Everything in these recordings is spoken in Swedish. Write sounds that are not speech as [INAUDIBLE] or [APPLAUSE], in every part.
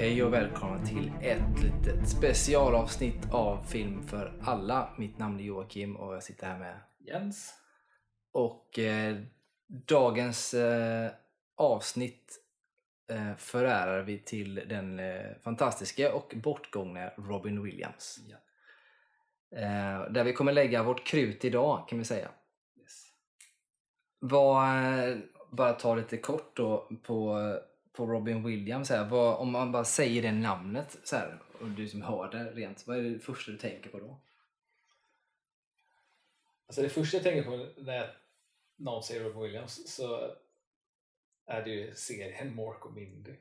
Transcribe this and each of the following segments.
Hej och välkomna till ett litet specialavsnitt av Film för alla. Mitt namn är Joakim och jag sitter här med Jens. Och eh, dagens eh, avsnitt eh, förärar vi till den eh, fantastiska och bortgångna Robin Williams. Ja. Eh, där vi kommer lägga vårt krut idag kan vi säga. Yes. Vad, eh, bara ta lite kort då på, på Robin Williams. Här. Vad, om man bara säger det namnet så här, och du som hör det rent, vad är det första du tänker på då? Alltså det första jag tänker på när någon säger Robin Williams så är det ju serien Mork och Mindy.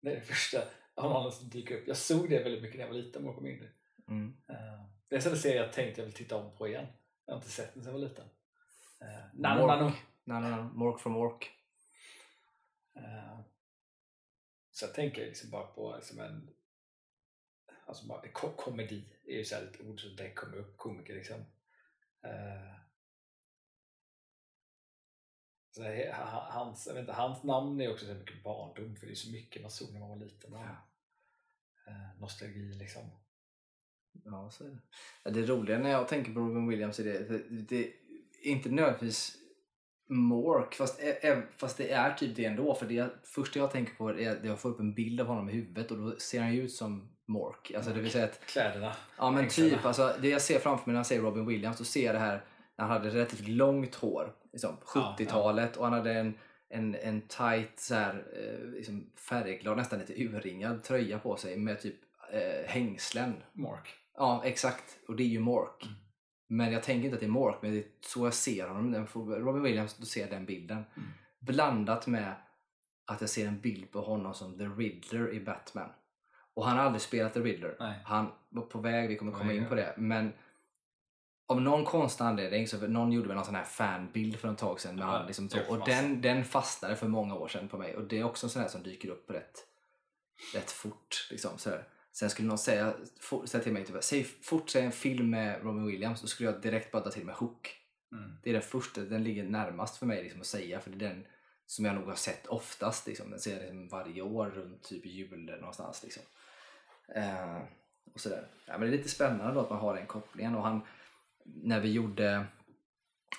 Det är det första av någon som dyker upp. Jag såg det väldigt mycket när jag var liten, Mork och Mindy. Mm. Uh, det är en sån serie jag tänkte jag vill titta om på igen. Jag har inte sett den sedan jag var liten. Uh, Mork. Nano, nano. Nej, nej, nej. Mork from Mork. Uh, så jag tänker liksom bara på liksom en alltså bara, ko komedi är ju så ett ord som det kommer upp, komiker liksom. Uh, så här, ha- hans, jag vet inte, hans namn är också så mycket barndom för det är så mycket man såg när man var liten. Ja. eh, nostalgi liksom. Ja, så är det. Det roliga när jag tänker på Robin Williams är det, det, det är inte nödvändigtvis Mork, fast, fast det är typ det ändå. För det första jag tänker på är att jag får upp en bild av honom i huvudet och då ser han ju ut som Mork. Alltså det vill säga att, Kläderna. ja men typ, alltså, det jag ser framför mig när jag säger Robin Williams, då ser jag det här när han hade relativt långt hår, liksom, Ja, 70-talet och han hade en, en, en tight så här, eh, liksom färgglad, nästan lite urringad tröja på sig med typ eh, hängslen. Mork. Ja, exakt. Och det är ju Mork. Mm. Men jag tänker inte att det är Mork, men det är så jag ser honom. Den Robin Williams, då ser jag den bilden. Mm. Blandat med att jag ser en bild på honom som The Riddler i Batman. Och han har aldrig spelat The Riddler. Nej. Han var på väg, vi kommer komma väg, in på det. Men av någon konstig anledning, så någon gjorde väl någon sån här fanbild för ett tag sedan. Med Ja, han liksom och den, den fastnade för många år sedan på mig. Och det är också en sån här som dyker upp rätt, rätt fort. Liksom, sådär. Sen skulle någon säga, for, säga till mig, typ, säg fort säg en film med Robin Williams, då skulle jag direkt bara ta till mig Hook. Mm. Det är den första, den ligger närmast för mig liksom, att säga, för det är den som jag nog har sett oftast. Liksom. Den ser jag liksom varje år runt typ jul någonstans. Liksom. Eh, och sådär. Ja, men det är lite spännande då att man har den kopplingen. Och han, när vi gjorde,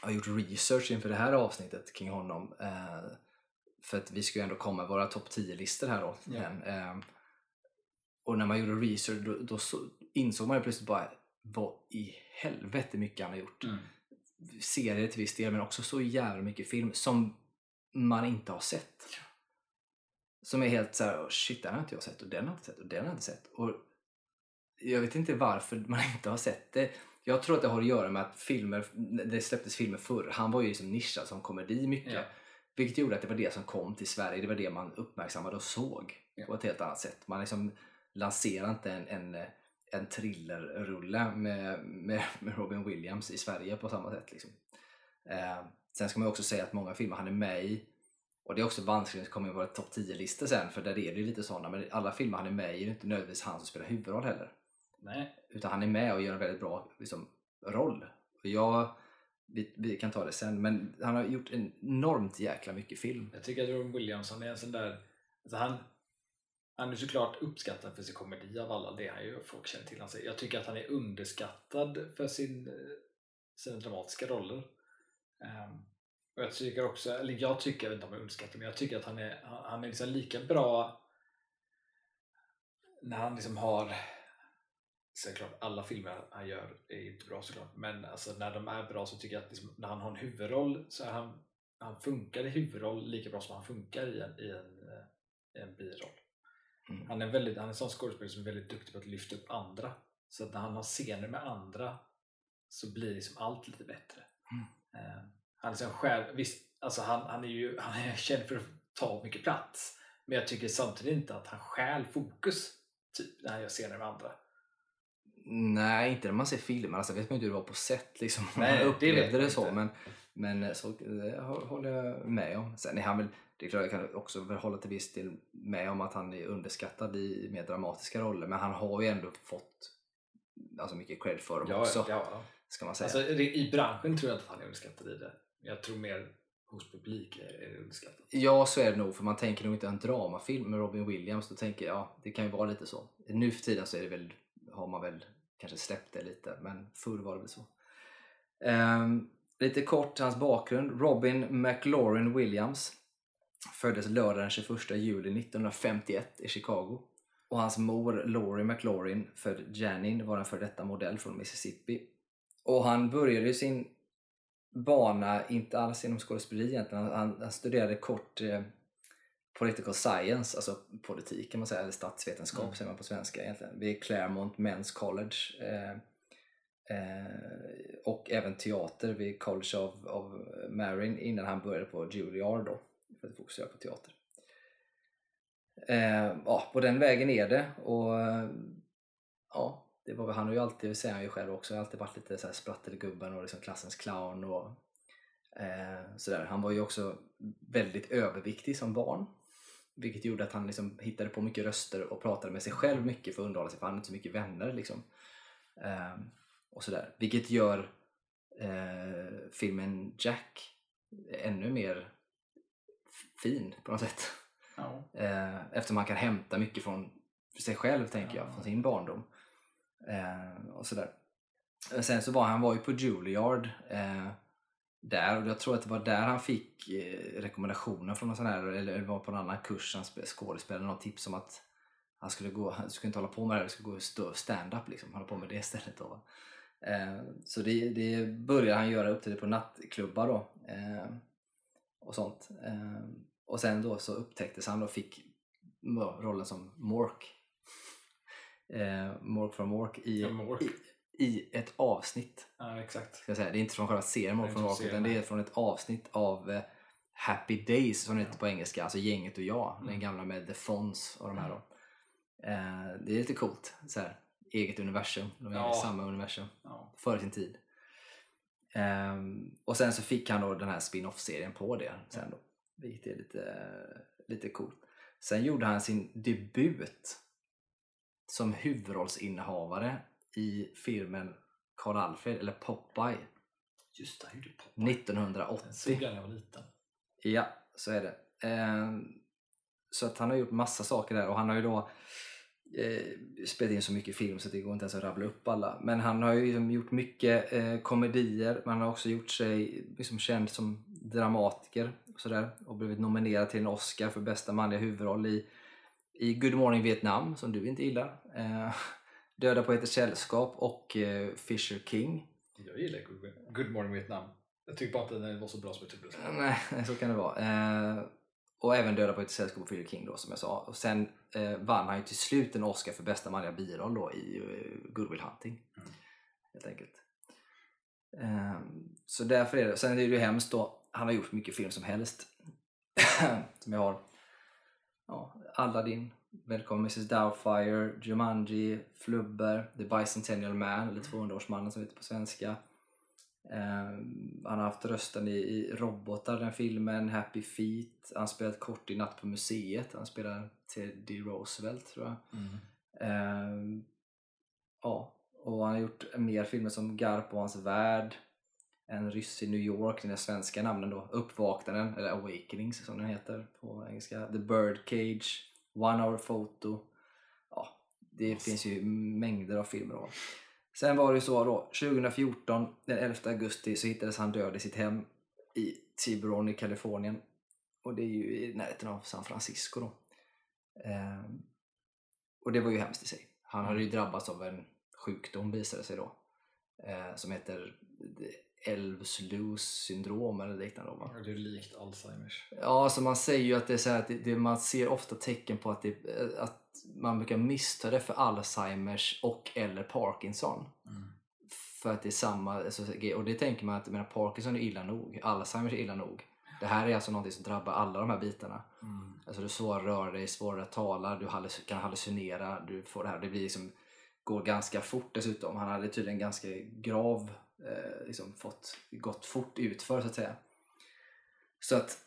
har gjort research inför det här avsnittet kring honom, eh, för att vi ska ju ändå komma med våra topp 10-listor här då. Igen. Eh, och när man gjorde research då, då så, insåg man ju plötsligt bara vad i helvete mycket han har gjort Mm. serier till viss del men också så jävla mycket film som man inte har sett. Som är helt så här, "Oh, shit den har inte jag sett och den har jag inte sett och den har jag inte sett. Och jag vet inte varför man [LAUGHS] inte har sett det. Jag tror att det har att göra med att filmer, det släpptes filmer förr. Han var ju liksom nischad som komedi mycket. Ja. Vilket gjorde att det var det som kom till Sverige. Det var det man uppmärksammade och såg Ja. på ett helt annat sätt. Man liksom lanserar inte en, en, en thrillerrulle med, med, med Robin Williams i Sverige på samma sätt. Liksom. Eh, sen ska man också säga att många filmer han är med i och det är också vanskligt, det kommer ju vara topp 10-listor sen för där är det ju lite sådana men alla filmer han är med i är ju inte nödvändigtvis han som spelar huvudroll heller. Nej. Utan han är med och gör en väldigt bra liksom, roll. Och jag, vi, vi kan ta det sen men han har gjort enormt jäkla mycket film. Jag tycker att Robin Williams han är en sån där... Alltså han, han är såklart uppskattad för sin komedi av alla, det han ju. Folk känner till honom. Jag tycker att han är underskattad för sin, eh, sina dramatiska roller. Um, och jag tycker också, eller jag tycker, jag vet inte om jag underskattar, men jag tycker att han är, han är liksom lika bra när han liksom har Såklart, alla filmer han gör är inte bra såklart, men alltså, när de är bra så tycker jag att liksom, när han har en huvudroll så är han, han funkar i huvudroll lika bra som han funkar i en, i en, eh, i en biroll. Mm. Han är, väldigt, han är en sån skådespelare som är väldigt duktig på att lyfta upp andra. Så att när han har scener med andra så blir liksom allt lite bättre. Mm. Eh, han, är liksom själv, visst, alltså han, han är ju han är känd för att ta mycket plats, men jag tycker samtidigt inte att han stjäl fokus typ, när han gör scener med andra. Nej, inte när man ser filmer. Alltså, vet man ju inte hur det var på set. Liksom. Nej, man det upplevde vet det, man så. inte. Men, men så, det hå- håller jag med om. Sen är han väl, det är klart jag kan också hålla till viss del med om att han är underskattad i mer dramatiska roller. Men han har ju ändå fått alltså, mycket cred för dem också. ja, ja. Ska man säga. Alltså, i branschen tror jag inte att han är underskattad i det. Jag tror mer hos publik är, det underskattat. Ja, så är det nog. För man tänker nog inte en dramafilm med Robin Williams. Då tänker jag, ja, det kan ju vara lite så. Nu för tiden så är det väl, har man väl kanske släppt det lite, men förr var det väl så. Ehm, lite kort hans bakgrund. Robin McLaurin Williams föddes lördag den 21 juli 1951 i Chicago. Och hans mor Laurie McLaurin, född Janin, var en före detta modell från Mississippi. Och han började sin bana, inte alls inom skådespeleri egentligen, han, han studerade kort eh, political science, alltså politik kan man säga, eller statsvetenskap Mm. säger man på svenska egentligen, vid Claremont Men's College. Eh, eh, och även teater vid College of, of Marin innan han började på Juilliard då, för att fokusera på teater. Eh, ja, på den vägen är det och eh, ja, det var, väl- han har ju alltid, det säger han ju själv också, har alltid varit lite så här sprattelgubben och liksom klassens clown och eh, sådär. Han var ju också väldigt överviktig som barn. Vilket gjorde att han liksom hittade på mycket röster och pratade med sig själv mycket för att underhålla sig för han hade inte så mycket vänner. Liksom. Eh, och sådär. Vilket gör eh, filmen Jack ännu mer fin på något sätt. Ja. Eh, eftersom man kan hämta mycket från sig själv, tänker jag, Ja. från sin barndom. Eh, och sådär. Eh, Sen så var han var ju på Juilliard eh, där och jag tror att det var där han fick eh, rekommendationer från någon sån här, eller var på en annan kurs, han spe- skådespelare, något tips om att han skulle gå, han skulle inte hålla på med det han skulle gå stand-up liksom, hålla på med det istället då. va. Eh, så det, det började han göra upp till det på nattklubbar då. Eh, och sånt. Eh, och sen då så upptäcktes han och fick ja, rollen som Mork. Mork from Mork i, Ja, Mork. i, i ett avsnitt. ja, exakt. Ska säga. Det är inte från själva serien Mork inte Mork från utan det är från ett avsnitt av Happy Days som det heter på engelska, alltså Gänget och jag. Den Mm. gamla med The Fonz och de här då. Eh, det är lite coolt. Så här, eget universum. De är Ja. i samma universum Ja. före sin tid. Ehm, och sen så fick han då den här spin-off-serien på det sen då. Vilket är lite, lite coolt. Sen gjorde han sin debut som huvudrollsinnehavare i filmen Karl Alfred, eller Popeye, Just det, han gjorde Popeye. Den 1980. såg jag när jag var liten. Ja, så är det. Ehm, så att han har gjort massa saker där och han har ju då eh, spelat in så mycket film så det går inte ens att rabbla upp alla. Men han har ju liksom gjort mycket eh, komedier, men han har också gjort sig liksom känd som dramatiker och sådär och blivit nominerad till en Oscar för bästa manliga huvudroll i, i Good Morning Vietnam, som du inte gillar. Eh, [LAUGHS] Döda på ett sällskap och eh, Fisher King. Jag gillar Good- Good Morning Vietnam. Jag tycker bara inte den var så bra som jag trodde. Nej, [LAUGHS] så kan det vara. Eh, och även Döda på ett sällskap och Fisher King då som jag sa. Och sen eh, vann han ju till slut en Oscar för bästa manliga biroll då i eh, Good Will Hunting. Mm. Helt enkelt. Eh, så därför är det. Sen är det ju hemskt då. Han har gjort mycket film som helst. [CLEARS THROAT] som jag har. Ja, Aladdin, Välkommen Mrs Doubtfire, Jumanji, Flubber, The Bicentennial Man, eller 200-årsmannen som heter på svenska. Eh, han har haft rösten i, i Robotar, den filmen, Happy Feet. Han har spelat kort i Natt på museet. Han spelar Teddy Roosevelt tror jag. Mm. Eh, ja, och han har gjort mer filmer som Garp och hans värld. En ryss i New York, den svenska namnen då. Uppvaknanden, eller Awakenings som den heter på engelska. The Birdcage, One Hour Photo. Ja, det Massa. finns ju mängder av filmer då. Sen var det ju så då, 2014, den 11 augusti, så hittades han död i sitt hem i Tiburon i Kalifornien. Och det är ju i närheten av San Francisco då. Ehm, och det var ju hemskt i sig. Han hade ju drabbats av en sjukdom visade det sig då. Eh, som heter Elvslus syndrom eller liknande. Va? Ja, Det är likt Alzheimers. Ja, alltså man säger ju att det är så att det, det, man ser ofta tecken på att, det, att man brukar missta det för Alzheimers och eller Parkinson. Mm. För att det är samma, alltså, och det tänker man att menar, Parkinson är illa nog, Alzheimers är illa nog. Det här är alltså någonting som drabbar alla de här bitarna. Mm. Alltså du är svårare att röra dig, svårare att tala, du kan hallucinera, du får det här. Det blir liksom, går ganska fort dessutom. Han hade tydligen ganska grav, eh, liksom fått, gått fort utför så att säga. Så att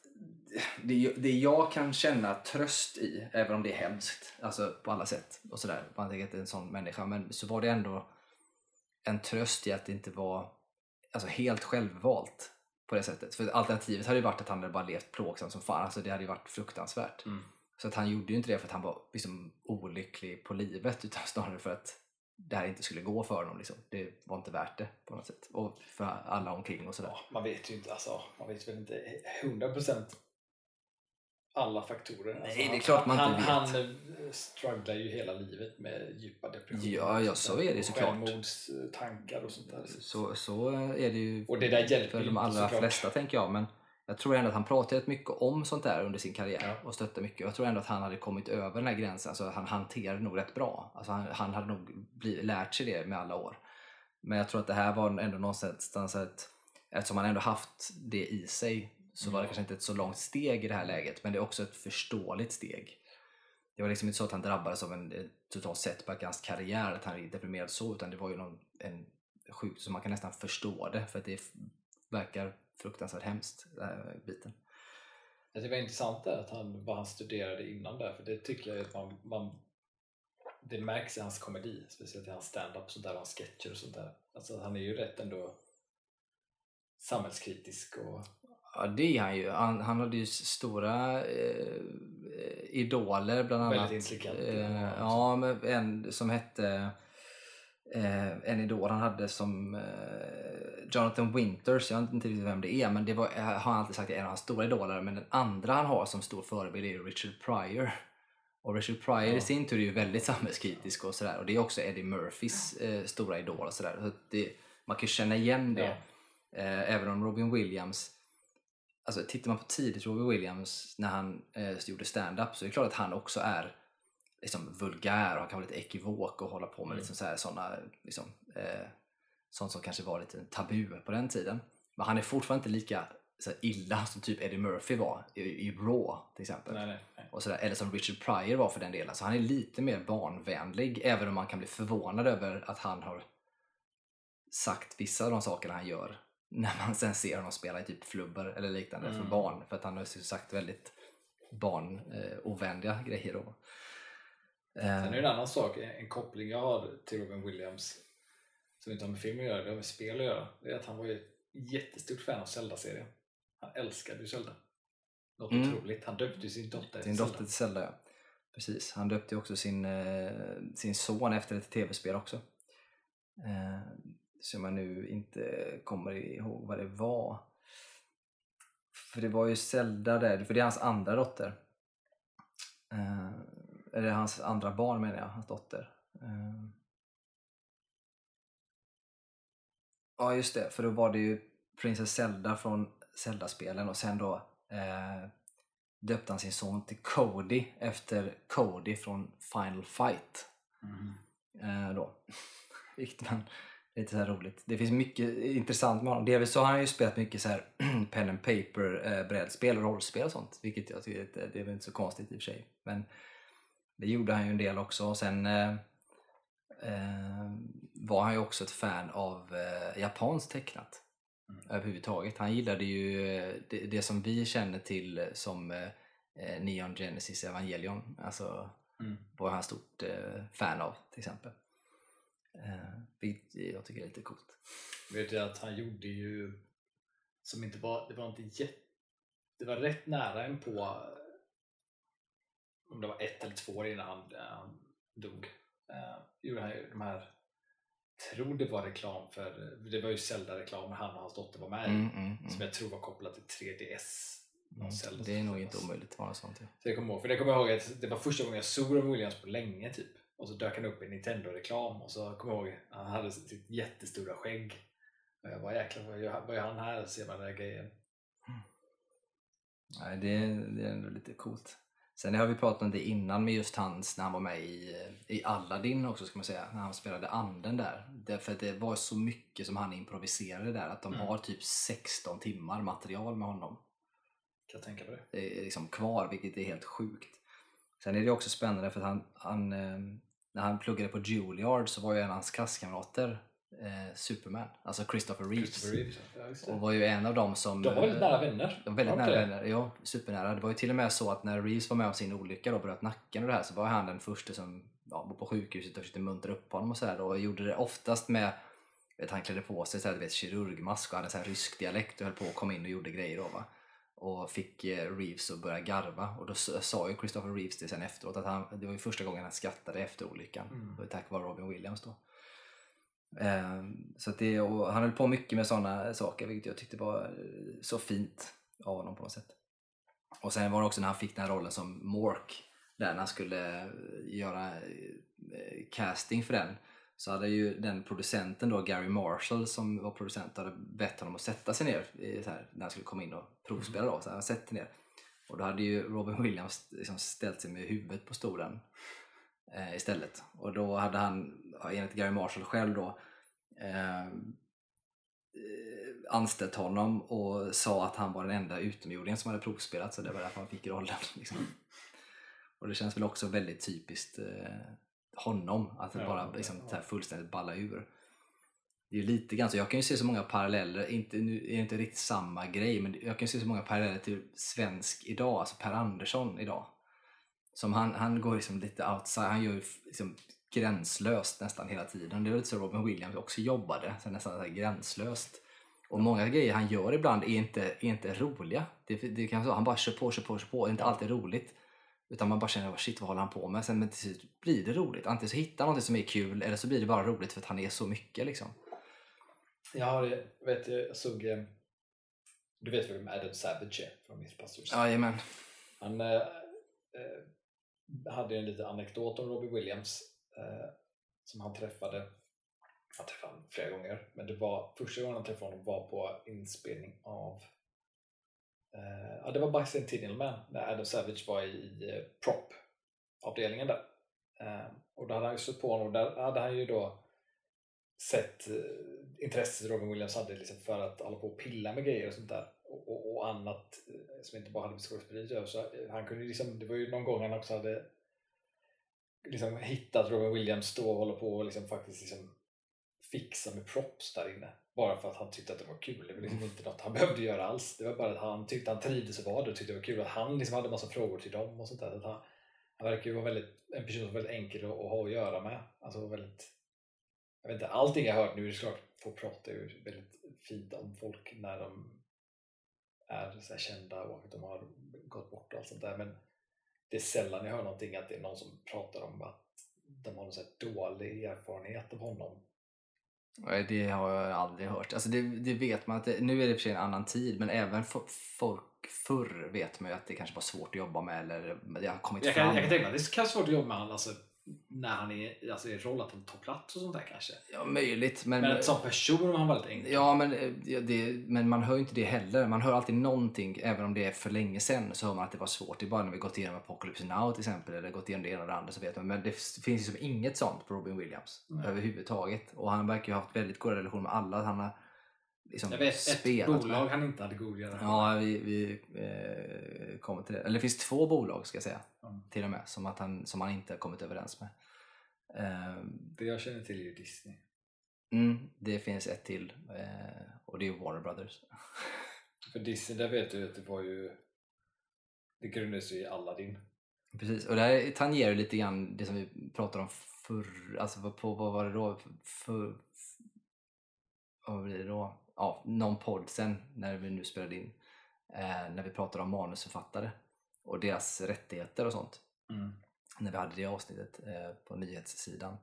det, det jag kan känna tröst i, även om det är hemskt, alltså på alla sätt och sådär, man tänker att det är en sån människa, men så var det ändå en tröst i att det inte var alltså helt självvalt på det sättet. För alternativet hade ju varit att han hade bara levt plågsamt som fan. Alltså det hade ju varit fruktansvärt. Mm. Så att han gjorde ju inte det för att han var liksom olycklig på livet utan snarare för att det här inte skulle gå för honom. Liksom. Det var inte värt det på något sätt. Och för alla omkring och sådär. Ja, man vet ju inte, alltså, man vet väl inte 100% alla faktorer. Alltså, Nej, det är han- klart man han, inte Han, vet. han eh, strugglar ju hela livet med djupa depressioner. Ja, ja, så är det såklart. Självmordstankar och sånt där. Så, så är det ju Och det där hjälper för de allra flesta tänker jag. Men jag tror ändå att han pratade rätt mycket om sånt där under sin karriär Ja. och stötte mycket. Jag tror ändå att han hade kommit över den här gränsen så han hanterade nog rätt bra. Alltså han, han hade nog bli, lärt sig det med alla år. Men jag tror att det här var ändå någonstans ett, eftersom han ändå haft det i sig så var det Ja. kanske inte ett så långt steg i det här läget men det är också ett förståeligt steg. Det var liksom inte så att han drabbades av en eh, total setback i hans karriär, att han är deprimerad så, utan det var ju någon, en sjukdom som man kan nästan förstå det för att det verkar fruktansvärt hemskt, den här biten. Det var intressant där att han, vad han studerade innan där, för det tycker jag att man, man det märks i hans komedi, speciellt i hans stand-up och sånt där, och hans sketcher och sånt där. Alltså han är ju rätt ändå samhällskritisk och Ja, det är han ju. Han, han hade ju stora eh, idoler bland annat. Väldigt intelligent. Eh, ja, men en som hette eh, en idol han hade som eh, Jonathan Winters, jag vet inte riktigt vem det är, men det var, eh, har han alltid sagt är en av hans stora idoler. Men den andra han har som stor förebild är Richard Pryor. Och Richard Pryor Ja. i sin tur är ju väldigt [LAUGHS] samhällskritisk och sådär. Och det är också Eddie Murphys eh, stora idol och sådär. Så det, man kan ju känna igen det. Ja. Eh, även om Robin Williams Alltså tittar man på tidigt Robin Williams när han eh, gjorde stand-up så är det klart att han också är liksom vulgär och han kan vara lite ekivok och hålla på med Mm. liksom så här, såna, liksom, eh, sånt som kanske var lite tabu på den tiden. Men han är fortfarande inte lika så illa som typ Eddie Murphy var i, i Raw till exempel. nej, nej, nej. Och sådär, eller som Richard Pryor var för den delen. Så han är lite mer barnvänlig även om man kan bli förvånad över att han har sagt vissa av de sakerna han gör [LAUGHS] när man sen ser honom spela i typ flubber eller liknande för Mm. barn. För att han har sagt väldigt barnovänliga grejer då. Sen är Eh, det en annan sak, en koppling jag har till Robin Williams som inte har med film att göra, det har med spel att göra. Det är att han var ju ett jättestort fan av Zelda-serien. Han älskade ju Zelda. Något Mm. otroligt. Han döpte ju sin dotter sin dotter till Zelda, ja. Precis. Han döpte ju också sin, eh, sin son efter ett tv-spel också. Eh, som jag nu inte kommer ihåg vad det var. För det var ju Zelda där, för det är hans andra dotter. Eller hans andra barn menar jag, hans dotter. Eh, ja just det, för då var det ju Princess Zelda från Zelda-spelen och sen då eh, döpte han sin son till Cody efter Cody från Final Fight. Mhm. Eh, då. [LAUGHS] Vilket man, lite så här roligt. Det finns mycket intressant med honom. Delvis så har han ju spelat mycket så här [CLEARS THROAT] pen and paper eh, brädspel och rollspel och sånt. Vilket jag tycker det är väl inte så konstigt i och för sig. Men det gjorde han ju en del också. Och sen eh, eh, var han ju också ett fan av eh, japanskt tecknat. Mm. Överhuvudtaget. Han gillade ju eh, det, det som vi känner till som eh, eh, Neon Genesis Evangelion. Alltså Mm. var han stort eh, fan av till exempel. Eh, vilket jag tycker är lite coolt. Vet du att han gjorde ju som inte var, det var inte jätte, det var rätt nära en på om det var ett eller två år innan han, eh, han dog. Eh, gjorde han ju de här, tror det var reklam för, det var ju Zelda-reklam när han och hans dotter var med Mm, mm, mm. som jag tror var kopplat till 3DS. Mm. Zelda Det är nog inte omöjligt att vara sånt. Ja. Så jag kommer ihåg, för det kommer jag ihåg att det var första gången jag såg Robin Williams på länge typ. Och så dök han upp i en Nintendo-reklam och så kommer jag ihåg han hade sitt jättestora skägg. Och jag bara jäklar vad gör, vad gör han här? Ser man den där grejen. Nej, det, det är ändå lite coolt. Sen har vi pratat om det innan med just hans, när han var med i, i Aladdin också ska man säga, när han spelade anden där. Därför att det var så mycket som han improviserade där, att de Mm. har typ 16 timmar material med honom. Kan jag tänka på det? Det är liksom kvar, vilket är helt sjukt. Sen är det också spännande för att han, han eh, när han pluggade på Juilliard så var ju en av hans klasskamrater eh, Superman, alltså Christopher Reeves. Christopher Reeves, ja. Och var ju en av dem som... De var väldigt eh, nära vänner. de var väldigt de nära vänner, ja supernära. Det var ju till och med så att när Reeves var med om sin olycka och bröt nacken och det här så var han den första som ja, var på sjukhuset och försökte muntra upp honom och sådär och gjorde det oftast med vet, han klädde på sig så här, vet, kirurgmask och hade så här rysk dialekt och höll på att komma in och gjorde grejer då va. Och fick eh, Reeves att börja garva och då sa ju Christopher Reeves det sen efteråt att han, det var ju första gången han skrattade efter olyckan. Mm. Och tack vare Robin Williams då. Ehm, så att det, och han höll på mycket med sådana saker vilket jag tyckte var eh, så fint av honom på något sätt. Och sen var det också när han fick den här rollen som Mork där när han skulle eh, göra eh, casting för den så hade ju den producenten då, Gary Marshall som var producent, hade bett honom att sätta sig ner så här, när han skulle komma in och provspela då. Så han sätter sig ner. Och då hade ju Robin Williams liksom ställt sig med huvudet på stolen eh, istället. Och då hade han, enligt Gary Marshall själv då, eh, eh, anställt honom och sa att han var den enda utomjordingen som hade provspelat så det var därför han fick rollen. [LAUGHS] Liksom. Och det känns väl också väldigt typiskt eh, honom att Ja, bara liksom, ja. här fullständigt balla ur. Det är lite grann så, jag kan ju se så många paralleller, inte, nu är det inte riktigt samma grej, men jag kan ju se så många paralleller till svensk idag, alltså Per Andersson idag. Som han, han går liksom lite outside, han gör liksom gränslöst nästan hela tiden. Det är väl lite så Robin Williams också jobbade, så nästan så gränslöst. Och många grejer han gör ibland är inte, är inte roliga. Det, det kan så, han bara kör på, kör på, kör på. Det är inte alltid roligt. Utan man bara känner, shit vad håller han på med? Sen men till slut blir det roligt. Antingen så hittar han något som är kul eller så blir det bara roligt för att han är så mycket liksom. Jag har, vet, jag såg, eh, du vet vem Adam Savage är från Mythbusters? Jajamän. Han eh, eh, hade en liten anekdot om Robbie Williams eh, som han träffade. Han träffade honom flera gånger, men det var första gången han träffade honom var på inspelning av eh, ja, det var Bicentennial Man när Adam Savage var i i eh, prop-avdelningen där. Eh, och då hade han ju stött på honom och där hade han ju då sett eh, intresset Robin Williams hade liksom för att hålla på och pilla med grejer och sånt där och, och, annat eh, som inte bara hade med skådespeleriet att göra. Så eh, han kunde liksom, det var ju någon gång han också hade liksom hittat Robin Williams stå och hålla på och liksom faktiskt liksom fixa med props där inne. Bara för att han tyckte att det var kul. Det var liksom inte något han behövde göra alls. Det var bara att han tyckte han trivdes och var det och tyckte det var kul. Att han liksom hade massa frågor till dem och sånt där. Så att han, han verkar ju vara väldigt, en person som är väldigt enkel att, att ha att göra med. Alltså väldigt jag vet inte, allting jag har hört nu är det klart, folk pratar ju väldigt fint om folk när de är så kända och att de har gått bort och allt sånt där men det är sällan jag hör någonting att det är någon som pratar om att de har någon så dålig erfarenhet av honom. Det har jag aldrig hört. Alltså det, det vet man att det, nu är det i och för sig en annan tid men även folk förr vet man ju att det kanske var svårt att jobba med eller det har kommit Jag fram. kan, jag kan tänka mig att det kan vara svårt att jobba med honom alltså, när han är alltså, i roll att han tar plats och sånt där kanske. Ja, möjligt. Men, Men som person var han väldigt enkel. Ja, men, eh, ja, det, men man hör ju inte det heller. Man hör alltid någonting, även om det är för länge sedan, så hör man att det var svårt. Det är bara när vi gått igenom Apocalypse Now till exempel, eller gått igenom det ena och det andra, så vet man. Men det finns ju som inget sånt på Robin Williams Nej. överhuvudtaget. Och han verkar ju ha haft väldigt goda relationer med alla. Han har liksom Jag vet ett bolag med. han inte hade god relation Ja, vi, vi eh, kommer till det. Eller det finns två bolag ska jag säga, Mm. till och med, som, att han, som han inte har kommit överens med. Eh, Det jag känner till är ju Disney. mm, det finns ett till, eh, och det är Warner Brothers. [LAUGHS] För Disney, där vet du att det var ju det grundades ju i Aladdin. Precis, och det här tangerar lite grann det som vi pratade om förr, alltså vad- på, vad var det då? För, vad blir det då? Ja, någon podd sen när vi nu spelade in, eh, när vi pratade om manusförfattare och deras rättigheter och sånt. När vi hade det avsnittet eh, på nyhetssidan.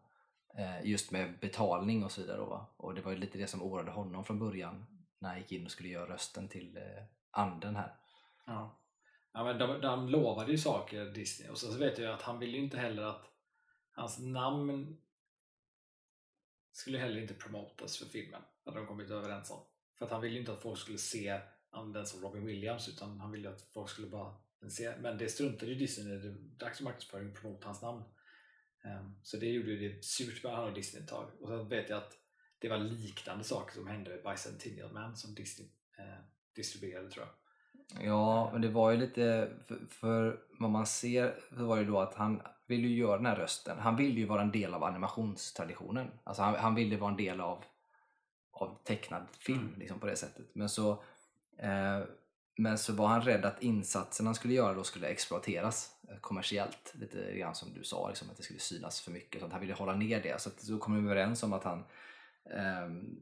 Eh, just med betalning och så vidare. Då? Och det var ju lite det som oroade honom från början när han gick in och skulle göra rösten till eh, anden här. Ja. Ja, men de, de lovade ju saker Disney och så, så vet jag att han ville ju inte heller att hans namn skulle heller inte promotas för filmen. Hade de kommit överens om. För att han ville ju inte att folk skulle se den som Robin Williams utan han ville att folk skulle bara se. Men det struntade ju Disney i. det var dags för marknadsföring att promota hans namn. Ehm, så det gjorde ju det surt med han och Disney ett tag. Och sen vet jag att det var liknande saker som hände med Bicentennial Man som Disney eh, distribuerade tror jag. Ja, men det var ju lite, för, för vad man ser så var det då att han ville ju göra den här rösten. Han ville ju vara en del av animationstraditionen. Alltså han, han ville vara en del av, av tecknad film Mm. liksom på det sättet. Men så, eh, men så var han rädd att insatsen han skulle göra då skulle exploateras eh, kommersiellt. Lite grann som du sa, liksom, att det skulle synas för mycket. Så han ville hålla ner det. Så att, då kom de överens om att han ehm,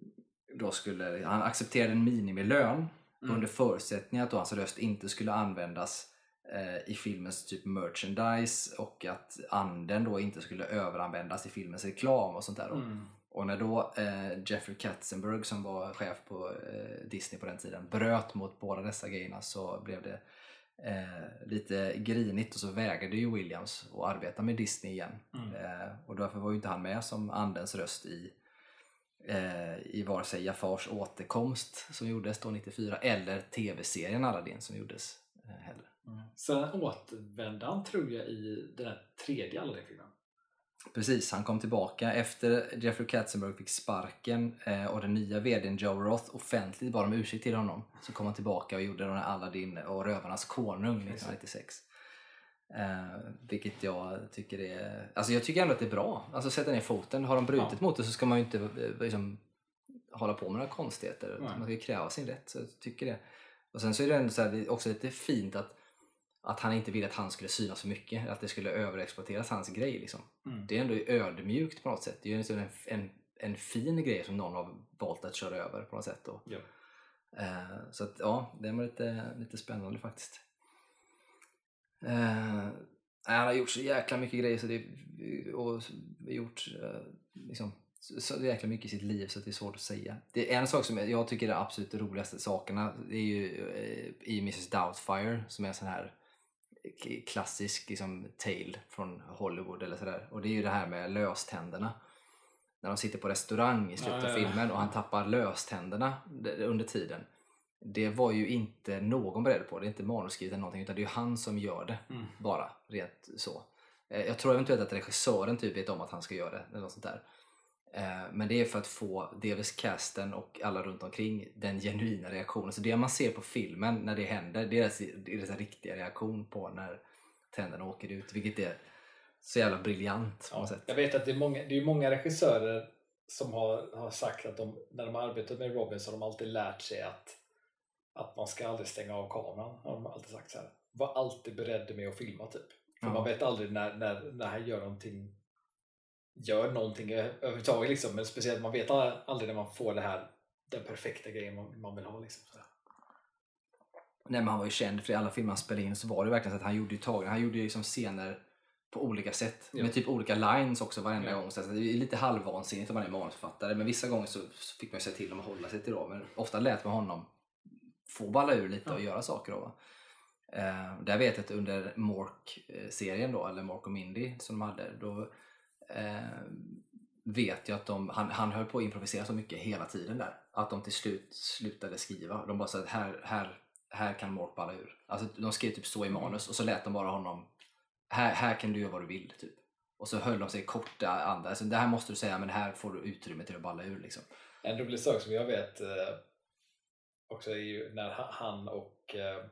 då skulle, han accepterade en minimilön Mm. under förutsättning att då hans röst inte skulle användas eh, i filmens typ merchandise och att anden då inte skulle överanvändas i filmens reklam och sånt där. Mm. Och när då eh, Jeffrey Katzenberg som var chef på eh, Disney på den tiden bröt mot båda dessa grejerna så blev det eh, lite grinigt och så vägrade ju Williams att arbeta med Disney igen. Mm. Eh, och därför var ju inte han med som andens röst i eh, i vare sig Jafars återkomst som gjordes då 94 eller tv-serien Aladdin som gjordes eh, heller. Sen återvände han tror jag i den här tredje Aladdin-filmen. Precis, han kom tillbaka efter Jeffrey Katzenberg fick sparken eh, och den nya vdn Joe Roth offentligt bad om ursäkt till honom. Så kom han tillbaka och gjorde den här Aladdin och Rövarnas konung 1996. Eh, vilket jag tycker är... Alltså jag tycker ändå att det är bra. Alltså sätta ner foten. Har de brutit Ja. mot det så ska man ju inte eh, liksom, hålla på med några konstigheter. Nej. Man ska ju kräva sin rätt. Så jag tycker det. Och sen så är det ändå här, det också lite fint att, att han inte ville att han skulle synas så mycket. Att det skulle överexploateras hans grej. Liksom Mm. det är ändå ödmjukt på något sätt. Det är ju liksom en, en, en fin grej som någon har valt att köra över på något sätt. Då. Ja. Eh, så att, ja, det var lite, lite spännande faktiskt. Eh, han har gjort så jäkla mycket grejer så det, och gjort eh, liksom, så, jäkla mycket i sitt liv så det är svårt att säga. Det är en sak som jag, tycker är de absolut roligaste sakerna det är ju eh, i Mrs Doubtfire som är en sån här klassisk liksom, tale från Hollywood eller sådär. Och det är ju det här med löständerna. När de sitter på restaurang i slutet av ja, ja. filmen och han tappar löständerna under tiden. Det var ju inte någon beredd på. Det är inte manusskrivet eller någonting utan det är ju han som gör det. Mm. Bara, rent så. Eh, Jag tror eventuellt att regissören typ vet om att han ska göra det eller något sånt där. Eh, Men det är för att få dels casten och alla runt omkring den genuina reaktionen. Så det man ser på filmen när det händer, det är deras, är deras riktiga reaktion på när tänderna åker ut. Vilket är så jävla briljant på något Ja, sätt. jag vet att det är många, det är många regissörer som har, har sagt att de, när de har arbetat med Robin så har de alltid lärt sig att, att man ska aldrig stänga av kameran. Har de alltid sagt så här. Var alltid beredd med att filma typ. För Ja. man vet aldrig när, när, när han gör någonting gör någonting överhuvudtaget liksom. Men speciellt man vet aldrig när man får det här den perfekta grejen man, man vill ha liksom. Nej, men han var ju känd för i alla filmer han spelade in så var det verkligen så att han gjorde ju tag, han gjorde ju liksom scener på olika sätt. Ja. Med typ olika lines också varenda Ja. gång. Så det är lite halvvansinnigt om man är manusförfattare. Men vissa gånger så fick man ju säga till dem att hålla sig till det. Men ofta lät man honom få balla ur lite och Ja. göra saker. Då, va? eh, där vet jag att under Mork-serien då, eller Mork och Mindy som de hade, då eh, vet jag att de, han, han höll på att improvisera så mycket hela tiden där. Att de till slut slutade skriva. De bara sa att här, här, här kan Mork balla ur. Alltså, de skrev typ så i manus och så lät de bara honom här, här kan du göra vad du vill. Typ. Och så höll de sig korta andra. Alltså, det här måste du säga men här får du utrymme till att balla ur. Liksom. En rolig sak som jag vet eh, också är ju när ha- han och eh,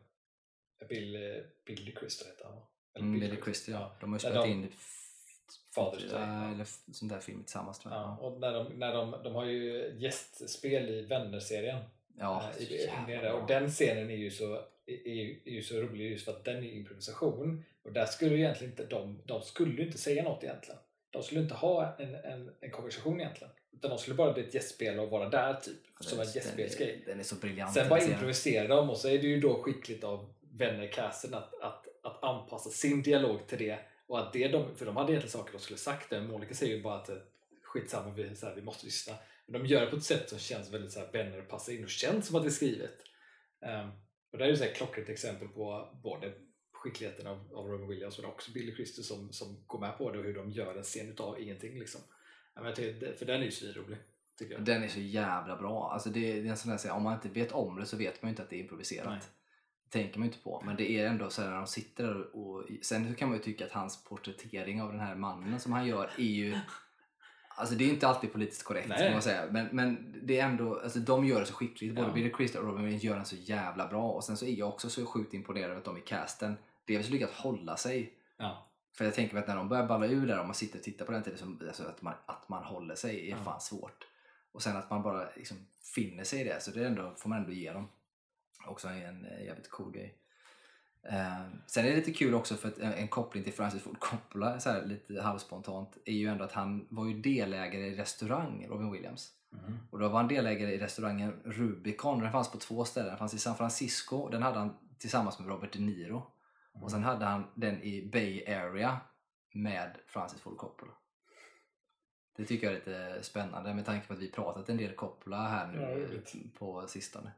Bill, Billy Crystal heter han? Eller Mm, Billy Crystal, ja. De har ju spelat de- in Father's Day, ja, ja. eller sån där film tillsammans tror jag. Ja, och när de, när de, de har ju gästspel i Vänner-serien. Ja, Eh, i- och den scenen är ju, så, är, är ju så rolig just för att den är improvisation. Och där skulle ju egentligen inte de, de skulle ju inte säga något egentligen. De skulle inte ha en, en, en konversation egentligen. Utan de skulle bara bli ett gästspel och vara där typ. Som en gästspelsgrej. Den, den är så briljant. Sen bara improviserar de och så är det ju då skickligt av vännercasten att, att, att anpassa sin dialog till det. Och att det de, för de hade egentligen saker de skulle sagt där. Monica säger ju bara att eh, skitsamma, vi, så här, vi måste lyssna. Men de gör det på ett sätt som känns väldigt så här, vänner och passar in och känns som att det är skrivet. Ehm, och det är ju så här klockrent exempel på både skickligheten av, av Robin Williams men också Billy Crystal som, som går med på det och hur de gör en scen utav ingenting. Liksom. Men jag tycker, för den är ju svinrolig. Den är så jävla bra. Alltså det, det är en sån där, här, om man inte vet om det så vet man ju inte att det är improviserat. Nej. Tänker man ju inte på. Men det är ändå så här när de sitter där och... Sen så kan man ju tycka att hans porträttering av den här mannen som han gör är ju... Alltså det är inte alltid politiskt korrekt Nej. man säga. Men, men det är ändå, alltså de gör det så skickligt. Både Ja. Billy Crystal och Robin Williams gör den så jävla bra. Och sen så är jag också så sjukt imponerad av att de i casten dels lyckats hålla sig Ja. för jag tänker mig att när de börjar balla ur där, om man sitter och tittar på den tiden, så, alltså att, man, att man håller sig är Ja. fan svårt. Och sen att man bara liksom finner sig i det, så det är ändå, får man ändå ge dem. Också en eh, jävligt cool grej. Eh, sen är det lite kul också för att en, en koppling till Francis Ford Coppola, så här, lite halvspontant, är ju ändå att han var ju delägare i restaurang, Robin Williams. Mm. Och då var han delägare i restaurangen Rubicon. Den fanns på två ställen. Den fanns i San Francisco och den hade han tillsammans med Robert De Niro. Och sen hade han den i Bay Area med Francis Ford Coppola. Det tycker jag är lite spännande med tanke på att vi pratat en del Coppola här nu Ja, på sistone.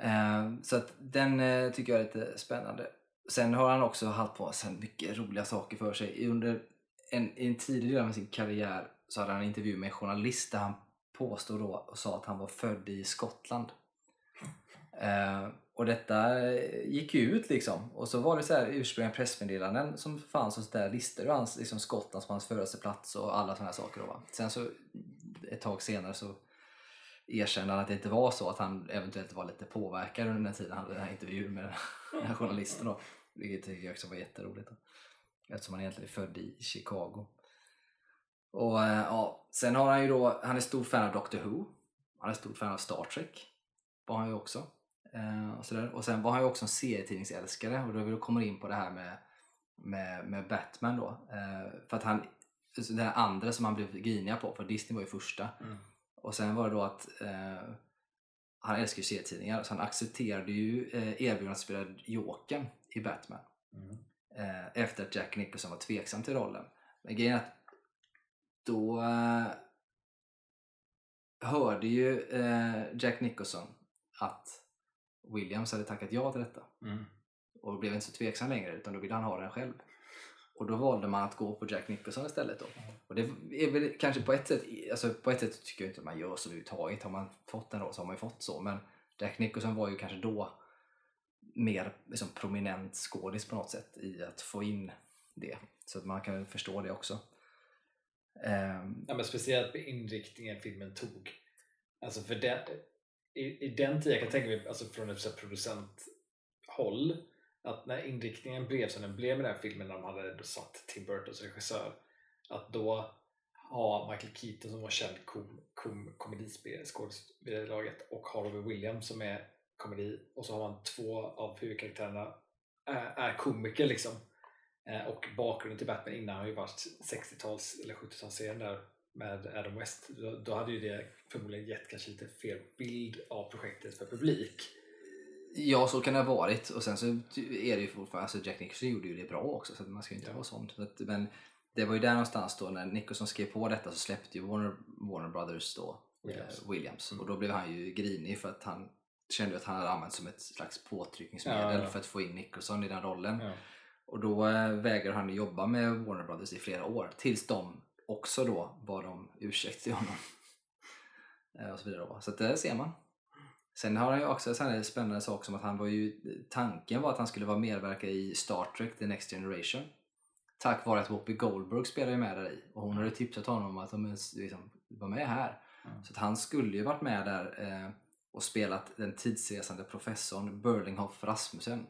Ehm, så att den eh, tycker jag är lite spännande. Sen har han också haft på sig mycket roliga saker för sig. Under en, i en tidig del av sin karriär så hade han en intervju med en journalist där han påstod då och sa att han var född i Skottland. Eh, och detta eh, gick ju ut liksom. Och så var det så här ursprungliga pressmeddelanden som fanns och sådär listor och hans liksom Skottland som hans födelseplats och alla sådana här saker. Då, va? Sen så ett tag senare så erkände han att det inte var så, att han eventuellt var lite påverkad under den tiden han hade den här intervjun med den här journalisten. Då. Vilket tycker jag också var jätteroligt. Då. Eftersom han egentligen är född i Chicago. Och eh, ja, Sen har han ju då, han är stor fan av Doctor Who. Han är stor fan av Star Trek. Var han ju också. Eh, och, sådär. och sen var han ju också en serietidningsälskare och då vi då kommer in på det här med, med, med Batman då. Eh, för att han, den andra som han blev griniga på, för Disney var ju första. Mm. Och sen var det då att eh, han älskar ju serietidningar så han accepterade ju eh, erbjudandet att spela Jokern i Batman. Mm. Eh, efter att Jack Nicholson var tveksam till rollen. Men grejen är att då eh, hörde ju eh, Jack Nicholson att Williams hade tackat ja till detta Mm. och blev inte så tveksam längre utan då ville han ha den själv. Och då valde man att gå på Jack Nicholson istället. Då. Och det är väl kanske på ett sätt, alltså på ett sätt tycker jag inte att man gör så överhuvudtaget. Har man fått en roll så har man ju fått så. Men Jack Nicholson var ju kanske då mer liksom, prominent skådis på något sätt i att få in det. Så att man kan ju förstå det också. Um, Ja, men speciellt med inriktningen filmen tog. Alltså för den, i, I den tiden, jag kan tänka mig alltså från ett producenthåll, att när inriktningen blev som den blev med den här filmen när de hade satt Tim Burton som regissör, att då ha Michael Keaton som var känd kom, kom, komediskådespelare och Harvey Williams som är komedi och så har man två av huvudkaraktärerna är, är komiker liksom. Eh, och bakgrunden till Batman innan har ju varit 60-tals eller 70-talsserien där med Adam West. Då, då hade ju det förmodligen gett kanske lite fel bild av projektet för publik. Ja, så kan det ha varit. Och sen så är det ju fortfarande, alltså Jack Nicholson gjorde ju det bra också så man ska ju inte Ja. vara sån. Men det var ju där någonstans då när Nicholson skrev på detta så släppte ju Warner, Warner Brothers då Williams. eh, Williams. Mm. Och då blev han ju grinig för att han kände att han hade använt som ett slags påtryckningsmedel Ja, ja. för att få in Nicholson i den rollen. Och då eh, vägrade han jobba med Warner Brothers i flera år tills de också då bad om ursäkt till honom. [LAUGHS] Eh, och så vidare då. Så att där ser man. Sen har han ju också en spännande sak som att han var ju, tanken var att han skulle vara medverka i Star Trek The Next Generation. Tack vare att Whoopi Goldberg spelar ju med där i och hon hade tipsat honom om att de liksom, var med här. Mm. Så att han skulle ju varit med där eh, och spelat den tidsresande professorn Burlinghoff Rasmussen.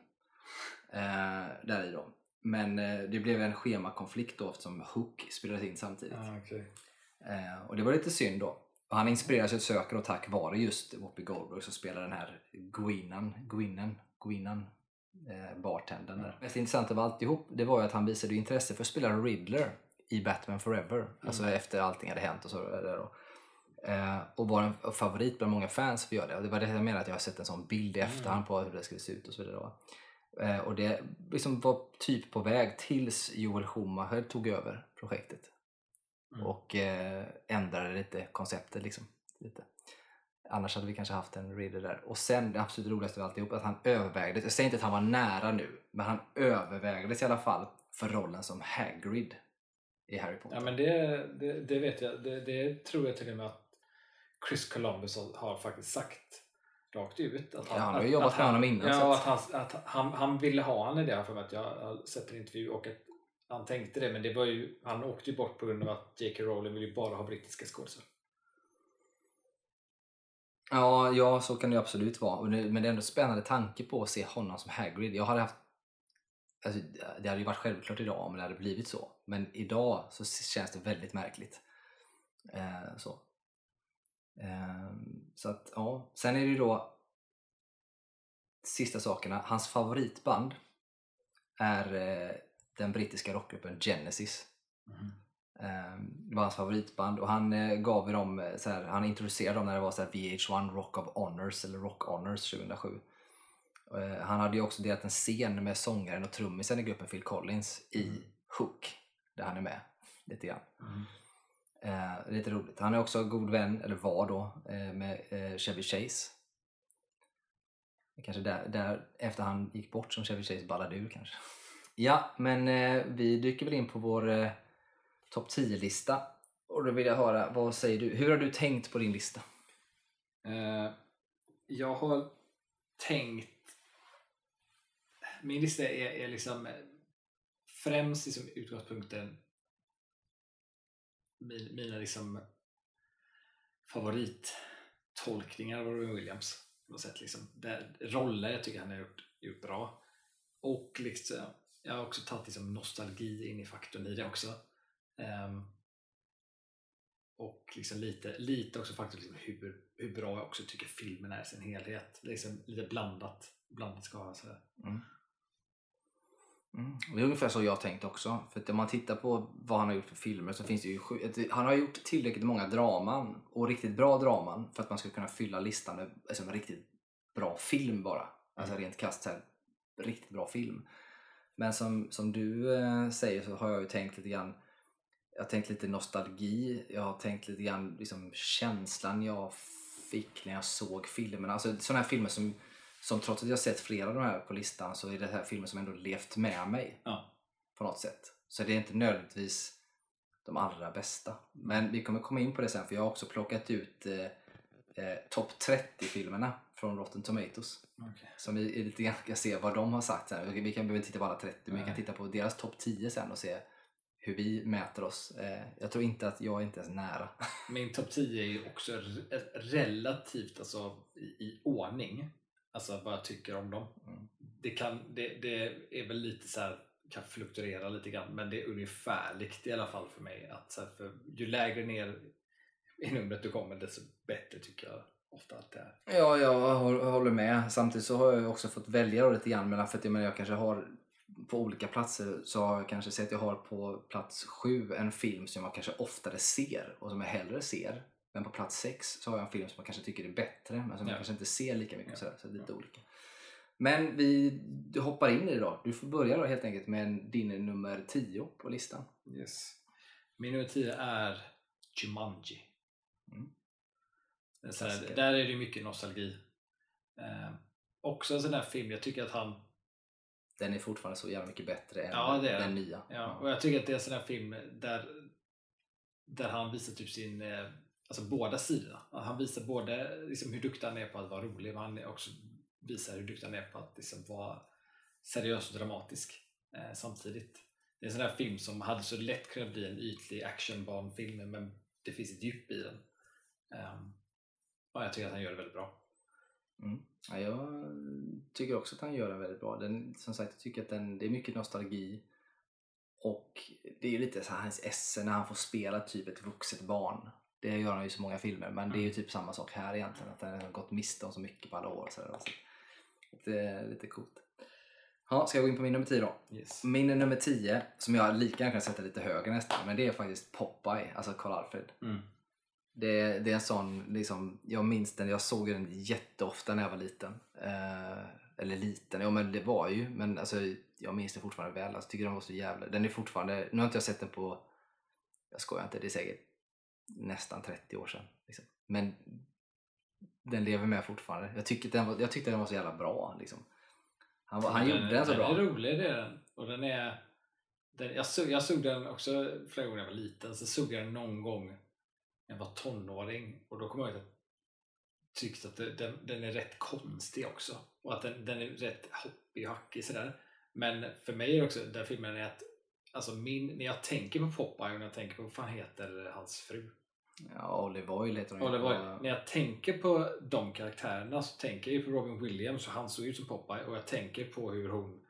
Eh, där i då. Men eh, det blev en schemakonflikt då eftersom Hook spelades in samtidigt. Ah, okej. Eh, och det var lite synd då. Och han inspireras att söka då tack vare just Whoopi Goldberg som spelar den här Gwinan, Gwinan, Gwinan eh, bartendern där. Mest intressant av alltihop det var ju att han visade intresse för att spela Riddler i Batman Forever. Alltså efter allting hade hänt och så. Där då. Eh, och var en favorit bland många fans för att göra det. Och det var det jag menade att jag har sett en sån bild i efterhand på hur det skulle se ut och så vidare. Eh, och det liksom var typ på väg tills Joel Schumacher tog över projektet Mm. och eh, ändrade lite konceptet. Liksom, lite. Annars hade vi kanske haft en reader där. Och sen det absolut roligaste av alltihop, att han övervägde, jag säger inte att han var nära nu, men han övervägdes i alla fall för rollen som Hagrid i Harry Potter. Ja men det, det, det vet jag, det, det tror jag till och med att Chris Columbus har, faktiskt sagt rakt ut. Att Ja, han har ju jobbat med han- honom innan, Ja, att- han, att han, han ville ha han i det för att jag har sett en intervju och att han tänkte det men det var ju, han åkte ju bort på grund av att J.K. Rowling vill ju bara ha brittiska skådespelare. Ja, ja, så kan det ju absolut vara. Men det är ändå en spännande tanke på att se honom som Hagrid. Jag hade haft... Alltså, det hade ju varit självklart idag om det hade blivit så. Men idag så känns det väldigt märkligt. Eh, så. Eh, så att, ja. Sen är det ju då... sista sakerna. Hans favoritband är eh, den brittiska rockgruppen Genesis. Eh, det var hans favoritband och han eh, gav dem, eh, så här, han introducerade dem när det var så här VH1 Rock of Honors eller Rock Honors 2007. Eh, han hade ju också delat en scen med sångaren och trummisen i gruppen Phil Collins i Hook, där han är med lite grann. Mm. Eh, lite roligt. Han är också god vän, eller var då, eh, med eh, Chevy Chase. Kanske där, där efter han gick bort som Chevy Chase ballade ur kanske. Ja, men eh, vi dyker väl in på vår eh, topp 10-lista. Och då vill jag höra, vad säger du? Hur har du tänkt på din lista? Eh, jag har tänkt... Min lista är, är liksom eh, främst liksom utgångspunkten min, mina liksom favorittolkningar av Robin Williams. På något sätt, liksom. Där, roller jag tycker han har gjort, gjort bra. Och liksom, jag har också tagit liksom nostalgi in i faktorn i det också. Ehm, och liksom lite, lite också faktiskt liksom hur, hur bra jag också tycker filmen är i sin helhet. Liksom lite blandat, blandat skara sådär. Mm. Det är ungefär så jag tänkt också. För att om man tittar på vad han har gjort för filmer så finns det ju Han har gjort tillräckligt många draman och riktigt bra draman för att man ska kunna fylla listan med alltså, en riktigt bra film bara. Alltså rent krasst riktigt bra film. Men som, som du eh, säger så har jag ju tänkt lite grann jag har tänkt lite nostalgi, jag har tänkt lite grann liksom, känslan jag fick när jag såg filmerna. Alltså sådana här filmer som, som trots att jag sett flera av de här på listan så är det här filmer som ändå levt med mig Ja. på något sätt. Så det är inte nödvändigtvis de allra bästa. Men vi kommer komma in på det sen för jag har också plockat ut eh, eh, topp 30-filmerna från Rotten Tomatoes. Okay. Som vi är lite grann ska se vad de har sagt sen. Vi kan inte titta på alla 30 men vi kan titta på deras topp 10 sen och se hur vi mäter oss. Eh, jag tror inte att jag är inte ens nära. [LAUGHS] Min topp 10 är ju också re- relativt alltså, i, i ordning. Alltså vad jag tycker om dem. Mm. Det, kan, det, det är väl lite så här, kan fluktuera lite grann men det är ungefärligt i alla fall för mig. Att så här, för ju lägre ner i numret du kommer desto bättre tycker jag ofta att det är. Ja, jag hå- håller med. Samtidigt så har jag också fått välja lite grann mellan för att jag, menar, jag kanske har på olika platser så har jag kanske sett att jag har på plats sju en film som jag kanske oftare ser och som jag hellre ser. Men på plats sex så har jag en film som jag kanske tycker är bättre men som Ja. jag kanske inte ser lika mycket. Ja. Sådär, så lite olika. Men vi hoppar in i det då. Du får börja då helt enkelt med din nummer 10 på listan. Yes. Min nummer 10 är Jumanji. Mm. Här, där är det mycket nostalgi. Eh, också en sån där film, jag tycker att han Den är fortfarande så jävla mycket bättre än Ja, den den. nya. Ja, och jag tycker att det är en sån här film där, där han visar typ sin, eh, alltså båda sidorna. Han visar både liksom hur duktig han är på att vara rolig men han också visar hur duktig han är på att liksom vara seriös och dramatisk eh, samtidigt. Det är en sån här film som hade så lätt kunnat bli en ytlig actionbarnfilm men det finns ett djup i den. Um, och jag tycker att han gör det väldigt bra. Mm. Ja, jag tycker också att han gör den väldigt bra. Den, som sagt, jag tycker att den, det är mycket nostalgi. Och det är lite så här hans esse när han får spela typ ett vuxet barn. Det gör han ju i så många filmer, men det är ju typ samma sak här egentligen. Att han har gått miste om så mycket på alla år. Så där, det är lite coolt. Ja, ska jag gå in på min nummer 10 då? Yes. Min nummer 10, som jag lika gärna kan sätta lite högre nästan, men det är faktiskt Popeye, alltså Karl-Alfred. Mm. Det, det är en sån, liksom, jag minns den, jag såg den jätteofta när jag var liten. Eh, eller liten, ja men det var ju, men alltså, jag minns det fortfarande väl. Alltså, tycker den var så jävla, den är fortfarande, nu har inte jag sett den på, jag skojar inte, det är säkert nästan 30 år sedan. Liksom. Men den lever med fortfarande. Jag, tycker den var, jag tyckte den var så jävla bra. Liksom. Han, var, han den, gjorde den så bra. Den är rolig, det är den. Och den är, den, jag, såg, jag såg den också flera gånger när jag var liten. Så såg jag den någon gång jag var tonåring. Och då kommer jag ihåg att jag tyckte att det, den, den är rätt konstig också. Och att den, den är rätt hoppig och hackig sådär. Men för mig är också, den filmen är att Alltså min, när jag tänker på Popeye och när jag tänker på vad fan heter hans fru? Ja, Olive Oil heter hon ju. Oliver, när jag tänker på de karaktärerna så tänker jag ju på Robin Williams och han såg ut som Popeye och jag tänker på hur hon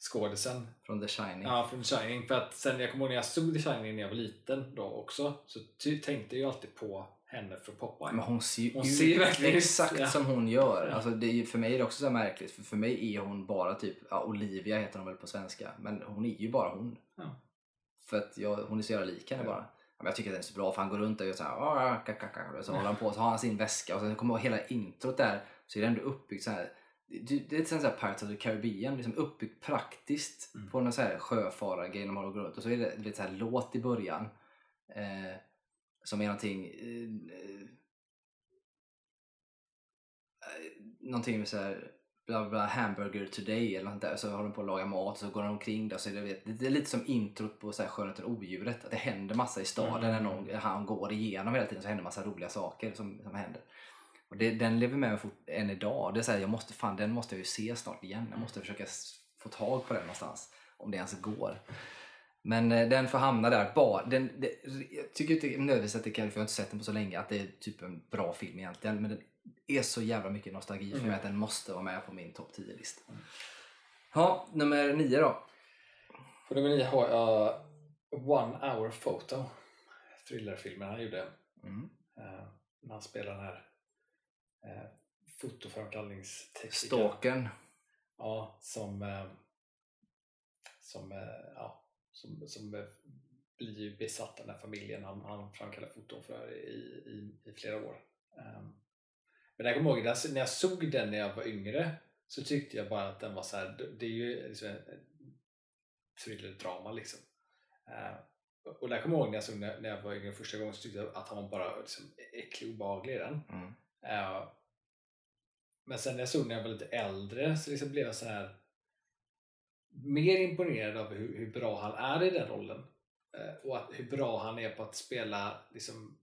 skådisen Från The Shining. Ja, från The Shining. För att sen jag kommer ihåg när jag såg The Shining när jag var liten då också så tänkte jag alltid på henne från Popeye. Men hon ser ju Hon ut ser verkligen exakt ja. som hon gör. Ja. Alltså det är, för mig är det också så märkligt. För, för mig är hon bara typ, ja, Olivia heter hon väl på svenska. Men hon är ju bara hon. Ja. För att jag, hon är så jävla lik henne bara. Men jag tycker att den är så bra för han går runt och gör så här, "Ah, ka", så håller han på så har han sin väska och sen kommer hela introt där så är det ändå uppbyggt så här. Det det är lite sån här Pirates of the Caribbean, liksom uppbyggt praktiskt Mm. på någon så här sjöfarargrej de går runt och så är det lite så här låt i början eh, som är någonting eh, eh, någonting med så här bla bla hamburger today eller något där så håller de på att laga mat och så går de omkring där så är det, det är lite som introt på så här Skönheten och odjuret att det händer massa i staden Mm. när någon, han går igenom hela tiden så händer massa roliga saker som, som händer. Och det, den lever med mig fort, än idag. Det är så här, jag måste, fan, den måste jag ju se snart igen. Jag måste försöka få tag på den någonstans. Om det ens går. Men eh, den får hamna där. Bara, den, det, jag tycker inte nödvändigtvis att det kan, för jag har inte sett den på så länge, att det är typ en bra film egentligen. Men den är så jävla mycket nostalgi för Mm. mig att den måste vara med på min topp 10-lista. Ja, nummer nio då. På nummer nio har jag One Hour Photo. Thrillerfilmen han gjorde. Mm. Eh, när han spelar den här eh, fotoframkallningsteknikern. Stalkern. Ja, som, eh, som, eh, ja, som, som blir besatt av den här familjen han, han framkallar foton för i, i, i flera år. Um, men jag kommer ihåg, när- jag såg den när jag var yngre så tyckte jag bara att den var så här, det- är ju liksom en en thrillerdrama liksom. Eh, och där kommer jag ihåg när jag såg när, när jag var yngre första gången så tyckte jag att han var bara liksom äcklig och obehaglig i den. Mm. Eh, men sen när jag såg när jag var lite äldre så liksom blev jag så här mer imponerad av hur, hur bra han är i den rollen. Eh, och att, hur bra han är på att spela liksom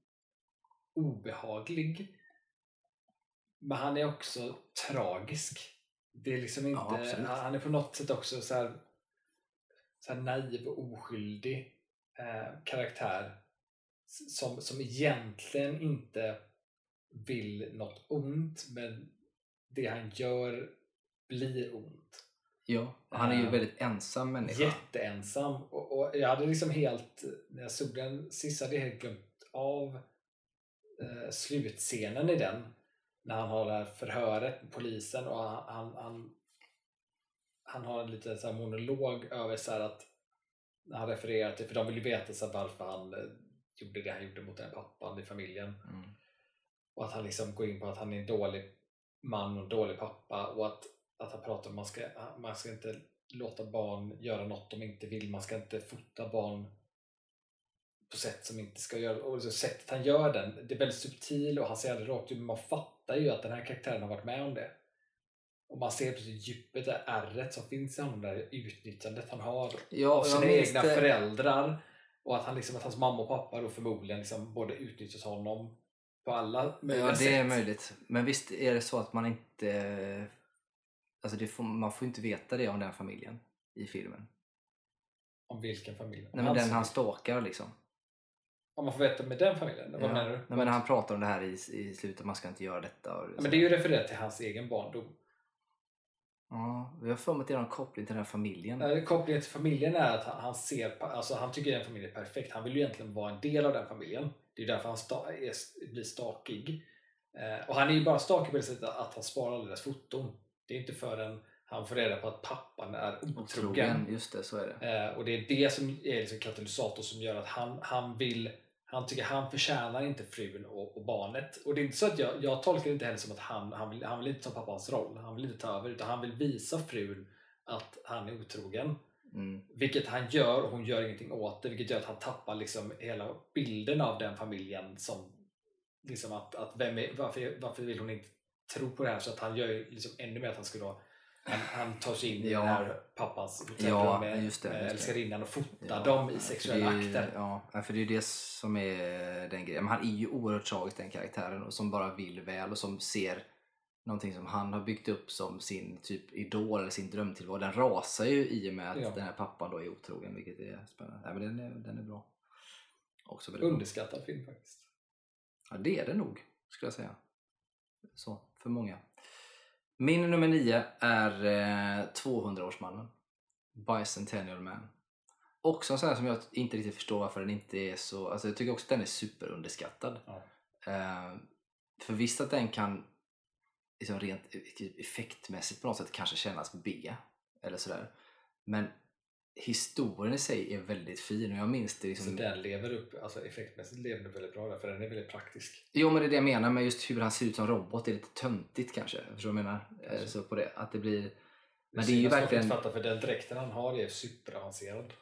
obehaglig. Men han är också tragisk. Det är liksom inte, Ja, han är på något sätt också så här, så här naiv och oskyldig eh, karaktär som, som egentligen inte vill något ont men det han gör blir ont. Ja, han är ju Eh, väldigt ensam människa. Jätteensam. Och, och jag hade liksom helt, när jag såg den sist hade jag helt glömt av eh, slutscenen i den. När han har det här förhöret med polisen och han, han, han, han har en liten så monolog över så att när han refererar till, för de vill ju veta så varför han eh, gjorde det han gjorde mot den här pappan i familjen. Mm. Och att han liksom går in på att han är en dålig man och en dålig pappa och att, att han pratar om att man ska, man ska inte låta barn göra något de inte vill. Man ska inte fota barn på sätt som inte ska göra och så sättet han gör den, det är väldigt subtil och han säger aldrig rakt ut men man fattar ju att den här karaktären har varit med om det. Och man ser precis djupet, det ärret som finns i honom, det utnyttjandet han har Ja, av sina egna det. föräldrar och att, han liksom, att hans mamma och pappa då förmodligen liksom både utnyttjat honom på alla möjliga Ja, det är sätt. möjligt. Men visst är det så att man inte... Alltså får, man får inte veta det om den familjen i filmen. Om vilken familj? Nej, men den han stalkar liksom. Om man får veta med den familjen? Vad Ja. menar du? Nej, men han pratar om det här i, i slutet, man ska inte göra detta. Och Ja, men det är ju refererat till hans egen barndom. Ja, vi har för mig att det är någon koppling till den här familjen. Eh, Kopplingen till familjen är att han, han ser, alltså han tycker den familjen är perfekt. Han vill ju egentligen vara en del av den familjen. Det är därför han sta, är, blir stakig. Eh, och han är ju bara stakig på det sättet att han sparar alla deras foton. Det är inte förrän han får reda på att pappan är. Otrogen, just det, så är det. Eh, och det är det som är liksom katalysator som gör att han, han vill han tycker han förtjänar inte frun och, och barnet. Och det är inte så att jag, jag tolkar det inte heller som att han, han, vill, han vill inte ta pappans roll. Han vill inte ta över utan han vill visa frun att han är otrogen. Mm. Vilket han gör och hon gör ingenting åt det. Vilket gör att han tappar liksom hela bilden av den familjen. som liksom att, att vem är, varför, varför vill hon inte tro på det här? Så att han gör liksom ännu mer att han ska då han, han tar sig in i Ja. den här pappans Ja, med, just det, just älskarinnan och fotar Ja, dem i sexuella ju- akter. Ja, ja, för det är ju det som är den grejen. Men han är ju oerhört tragisk den karaktären och som bara vill väl och som ser någonting som han har byggt upp som sin typ idol eller sin drömtillvaro. Den rasar ju i och med att Ja. den här pappan då är otrogen vilket är spännande. Nej, men den, är, den är bra. Också väldigt bra. Underskattad film faktiskt. Ja, det är det nog, skulle jag säga. Så, för många. Min nummer nio är eh, 200-årsmannen. Bicentennial Man. Också en sån här som jag inte riktigt förstår varför den inte är så... Alltså jag tycker också att den är superunderskattad. Ja. Eh, för visst att den kan liksom rent effektmässigt på något sätt kanske kännas B eller sådär. Men historien i sig är väldigt fin och jag minns det liksom... Så den lever upp, alltså effektmässigt lever den väldigt bra där, för den är väldigt praktisk. Jo men det är det jag menar med just hur han ser ut som robot, det är lite töntigt kanske. Förstår du vad jag menar? Eh, Så på det, att det blir... Men det är ju verkligen... Fatta, för den dräkten han har är superavancerad.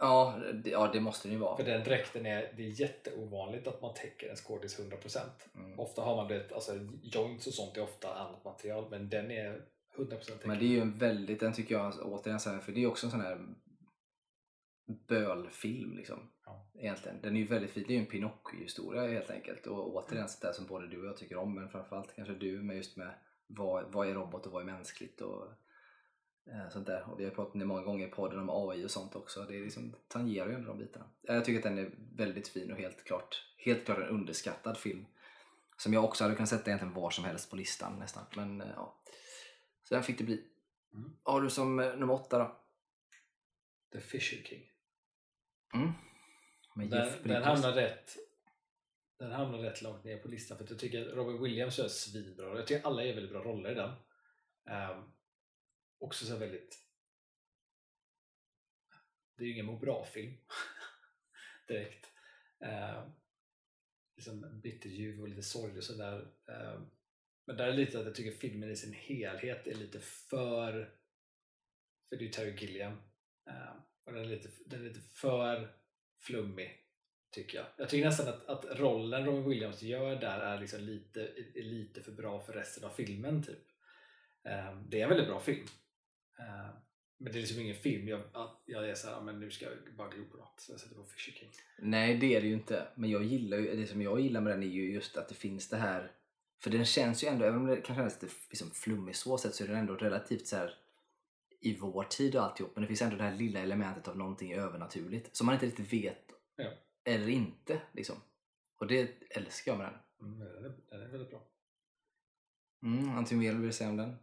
Ja det, ja, det måste den ju vara. För den dräkten är, det är jätteovanligt att man täcker en skådis 100%. Mm. Ofta har man det, alltså joints och sånt är ofta annat material, men den är 100% täckning. Men det är ju en väldigt, den tycker jag återigen så här, för det är också en sån här bölfilm liksom. Ja. Egentligen. Den är ju väldigt fin, det är ju en Pinocchio-historia helt enkelt. Och återigen sånt där som både du och jag tycker om, men framförallt kanske du med just med vad, vad är robot och vad är mänskligt och sånt där. Och vi har pratat om det många gånger i podden om AI och sånt också. Det är liksom, tangerar ju ändå de bitarna. Eh, Jag tycker att den är väldigt fin och helt klart, helt klart en underskattad film. Som jag också hade kunnat sätta egentligen var som helst på listan nästan. Men eh, ja. Så den fick det bli. Mm. Har du som eh, nummer åtta då? The Fisher King. Mm. Med Den, Jeff den, hamnar rätt, den hamnar rätt långt ner på listan för att jag tycker att Robin Williams gör svinbra. Jag tycker alla är väldigt bra roller i den. Um, också så väldigt... Det är ju ingen må bra-film [LAUGHS] direkt. Eh, liksom bitterljuv och lite sorglig och sådär. Eh, men där är lite att jag tycker filmen i sin helhet är lite för... För det är ju Terry Gilliam. Eh, och den är, lite, den är lite för flummig tycker jag. Jag tycker nästan att, att rollen Robin Williams gör där är, liksom lite, är lite för bra för resten av filmen. typ. Eh, det är en väldigt bra film. Um, men det är liksom ingen film jag, att jag är såhär, men nu ska jag bara glo på något. Så jag sätter på Fisher King. Nej det är det ju inte. Men jag gillar ju, det som jag gillar med den är ju just att det finns det här. För den känns ju ändå, även om det kan kännas lite liksom flummig så sätt så är den ändå relativt så här i vår tid och alltihop. Men det finns ändå det här lilla elementet av någonting övernaturligt som man inte riktigt vet Ja. eller inte. Liksom. Och det älskar jag med den. Mm, den, är, den är väldigt bra. Mm, någonting mer du vill säga om den?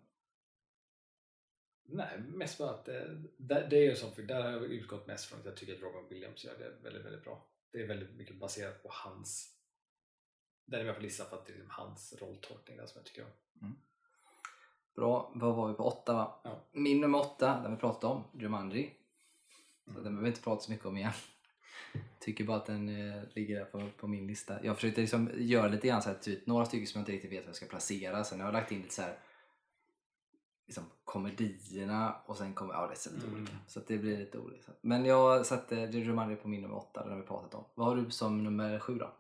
Nej, mest bara att det, det, det är ju som för där har jag utgått mest från att jag tycker att Robin Williams gör det väldigt, väldigt bra. Det är väldigt mycket baserat på hans den är med på listan för att det är liksom hans rolltolkning där som jag tycker om. Bra, vad var vi på? Åtta va? Ja. Min nummer åtta, den vi pratade om, Jumanji. Så Mm. den behöver vi inte prata så mycket om igen. [LAUGHS] Tycker bara att den eh, ligger där på, på min lista. Jag försökte liksom göra lite grann så här, typ, några stycken som jag inte riktigt vet var jag ska placera. Sen har jag lagt in lite så här liksom komedierna och sen kommer, ja det är så lite Mm. olika. Så det blir lite olika. Men jag satte Jumanji på min nummer åtta, den har vi pratat om. Vad har du som nummer sju då?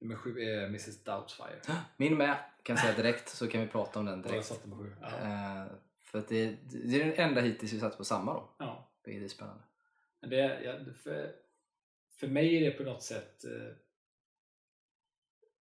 Nummer sju är Mrs Doubtfire. Min med, kan jag säga direkt så kan vi prata om den Och jag direkt. satte på sju. Ja. Eh, för att det, det är den enda hittills vi satt på samma då. ja. Vilket är spännande. Men det, ja, för, för mig är det på något sätt eh,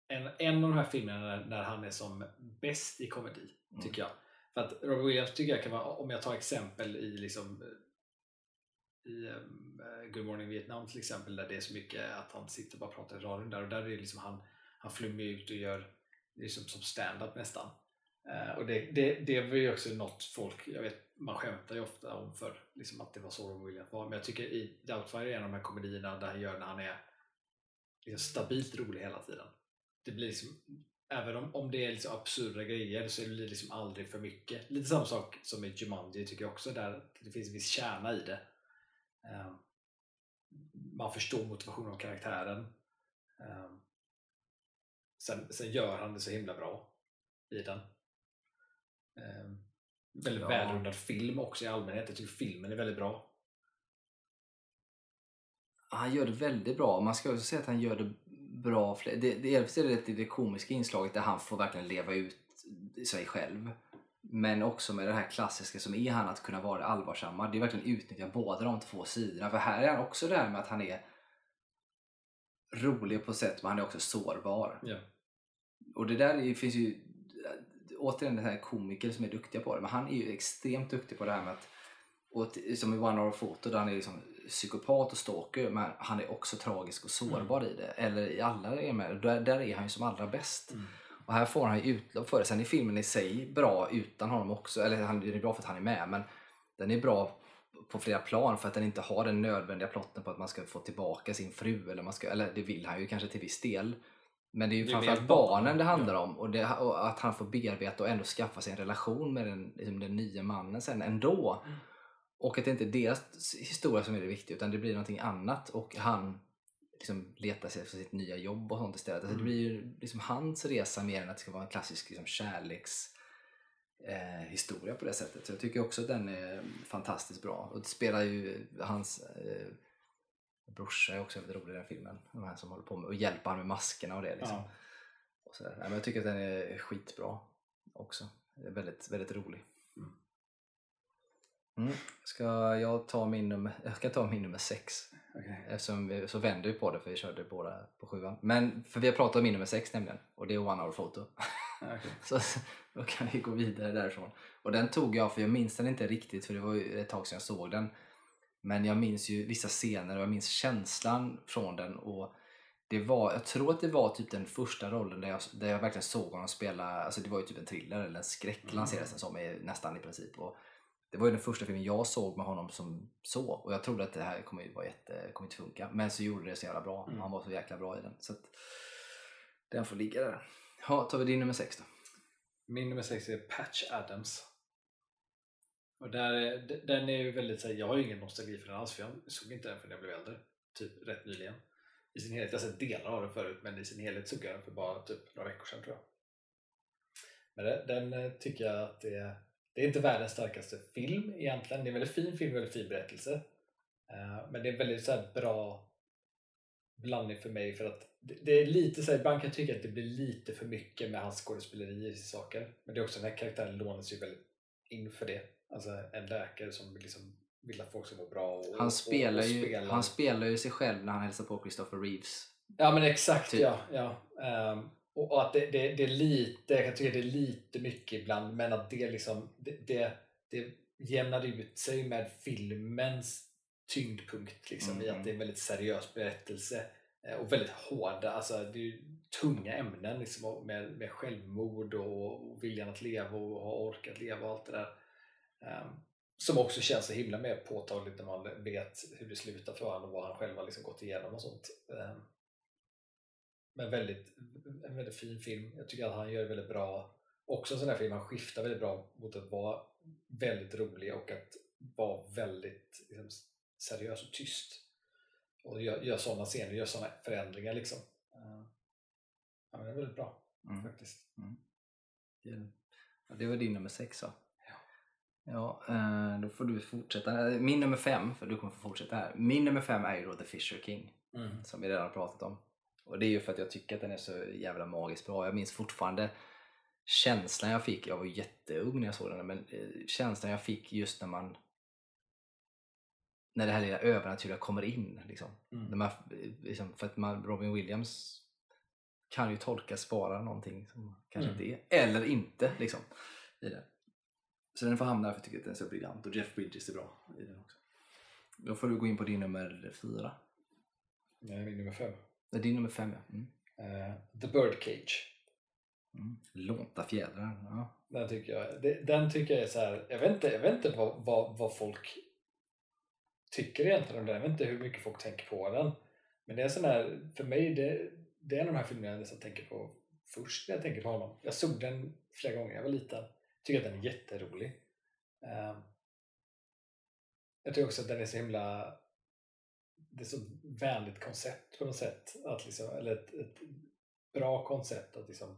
en, en av de här filmerna när, när han är som bäst i komedi, Mm. tycker jag. För att Robert Williams tycker jag kan vara, om jag tar exempel i liksom eh, i um, Good Morning Vietnam till exempel där det är så mycket att han sitter och bara pratar i radion där och där är det liksom han, han flummar ut och gör liksom som stand-up nästan. Uh, och det, det, det var ju också något folk, jag vet man skämtar ju ofta om för liksom att det var så Robin Williams var men jag tycker i Doubtfire är en av de här komedierna där han gör när han är liksom stabilt rolig hela tiden. Det blir liksom, även om, om det är liksom absurda grejer så blir det liksom aldrig för mycket. Lite samma sak som i Jumanji tycker jag också där det finns en viss kärna i det. Eh, man förstår motivationen av karaktären. Eh, sen, sen gör han det så himla bra i den. Eh, väldigt Ja. välrundad film också i allmänhet. Jag tycker filmen är väldigt bra. Han gör det väldigt bra. Man ska också säga att han gör det bra. Det, det, dels är det det, det komiska inslaget där han får verkligen leva ut sig själv. Men också med det här klassiska som är han att kunna vara allvarsamma. Det är verkligen utnyttja båda de två sidorna. För här är han också det här med att han är rolig på sätt men han är också sårbar. Ja. Och det där är, finns ju återigen den här komiker som är duktiga på det. Men han är ju extremt duktig på det här med att och som i One Hour Photo där han är liksom psykopat och stalker men han är också tragisk och sårbar i det. Eller i alla är med. Där, där är han ju som allra bäst. Mm. Och här får han ju utlopp för det. Sen är filmen i sig bra utan honom också. Eller han- den är bra för att han är med men den är bra på flera plan för att den inte har den nödvändiga plotten på att man ska få tillbaka sin fru. Eller, man ska, eller det vill han ju kanske till viss del. Men det är ju framförallt barnen det handlar om och, det, och att han får bearbeta och ändå skaffa sig en relation med den, liksom den nya mannen sen ändå. Mm. Och att det inte är deras historia som är det viktiga utan det blir någonting annat och han liksom letar sig efter sitt nya jobb och sånt istället. Alltså det Mm. blir ju liksom hans resa mer än att det ska vara en klassisk liksom, kärleks eh, historia på det sättet. Så jag tycker också att den är fantastiskt bra. Och det spelar ju hans eh, brorsa är också väldigt rolig i den filmen. De här som håller på med och hjälper han med maskerna och det. Liksom. Ja. Och så. Nej, men jag tycker att den är skitbra också. Det väldigt, väldigt rolig. Mm. Ska jag ta min nummer, jag ska ta min nummer sex. Okej. Eftersom vi, så vänder vi på det för vi körde båda på sjuan. Men för vi har pratat om min nummer sex nämligen. Och det är One Hour Photo. Ja, okej. [LAUGHS] Så då kan vi gå vidare därifrån. Och den tog jag, för jag minns den inte riktigt för det var ju ett tag sedan jag såg den. Men jag minns ju vissa scener och jag minns känslan från den. Och det var, jag tror att det var typ den första rollen där jag, där jag verkligen såg honom spela, alltså det var ju typ en thriller eller en skräck Mm. lanserades den som nästan i princip. Och det var ju den första filmen jag såg med honom som så. Och jag trodde att det här kommer ju vara jätte, kommer inte funka. Men så gjorde det så jävla bra. Mm. Han var så jäkla bra i den. Så att den får ligga där. Ja, tar vi din nummer sex då. Min nummer sex är Patch Adams. Och där, den är ju väldigt så här, jag har ju ingen nostalgi för den alls för jag såg inte den förrän jag blev äldre. Typ rätt nyligen. I sin helhet, jag har sett delar av den förut men i sin helhet såg jag den för bara typ några veckor sedan tror jag. Men den eh, tycker jag att det är, det är inte världens starkaste film egentligen. Det är en väldigt fin film, väldigt fin berättelse. Eh, Men det är en väldigt så bra blandning för mig för att det, är lite så här, ibland kan jag tycka att det blir lite för mycket med hans skådespeleri i saker. Men det är också den här karaktären lånas ju väldigt in för det. Alltså en läkare som liksom vill att folk ska må bra och, Han och, spelar, och ju, spelar. han spelar ju sig själv när han hälsar på Christopher Reeves. Ja men exakt Typ. ja. ja. Ehm, och, att det, det, det är lite, jag kan tycka det är lite mycket ibland men att det liksom det, det, det jämnar ut sig med filmens tyngdpunkt liksom, i Mm. att det är en väldigt seriös berättelse eh, och väldigt hårda, alltså det är tunga ämnen liksom, med, med självmord och, och viljan att leva och ha ork att leva och allt det där. Ehm, som också känns så himla mer påtagligt när man vet hur det slutar för honom och vad han själv har liksom gått igenom och sånt. Ehm, men väldigt, en väldigt fin film. Jag tycker att han gör väldigt bra. Också en sån här film, han skiftar väldigt bra mot att vara väldigt rolig och att vara väldigt liksom, seriös och tyst. Och gör, gör sådana scener, gör sådana förändringar liksom. Ehm, ja, men det är väldigt bra Mm. faktiskt. Det- Ja, det var din nummer sex va? Ja, eh, då får du fortsätta. Min nummer fem, för du kommer få fortsätta här. Min nummer fem är ju då The Fisher King, Mm. som vi redan har pratat om. Och det är ju för att jag tycker att den är så jävla magiskt bra. Jag minns fortfarande känslan jag fick, jag var jätteung när jag såg den, men eh, känslan jag fick just när man när det här lilla övernaturliga kommer in. Liksom. Mm. Man, liksom, för att man, Robin Williams kan ju tolkas vara någonting som kanske Mm. inte är, eller inte. Liksom, i det. Så den får hamna för jag tycker att den är så briljant och Jeff Bridges är bra i den också. Då får du gå in på din nummer fyra. Är min nummer fem. Nej, din nummer fem ja. Mm. Eh, The Birdcage. Mm. Lånta fjädrar. Ja. Den tycker jag, det- den tycker jag är så här. Jag vet inte, jag vet inte vad, vad, vad folk tycker egentligen om den. Jag vet inte hur mycket folk tänker på den. Men det är sån här, för mig, det, det är en av de här filmerna jag tänker på först när jag tänker på honom. Jag såg den flera gånger jag var liten. Tycker att den är jätterolig. Ehm, jag tycker också att den är så himla det är så vänligt koncept på något sätt. Att liksom, eller ett, ett bra koncept att liksom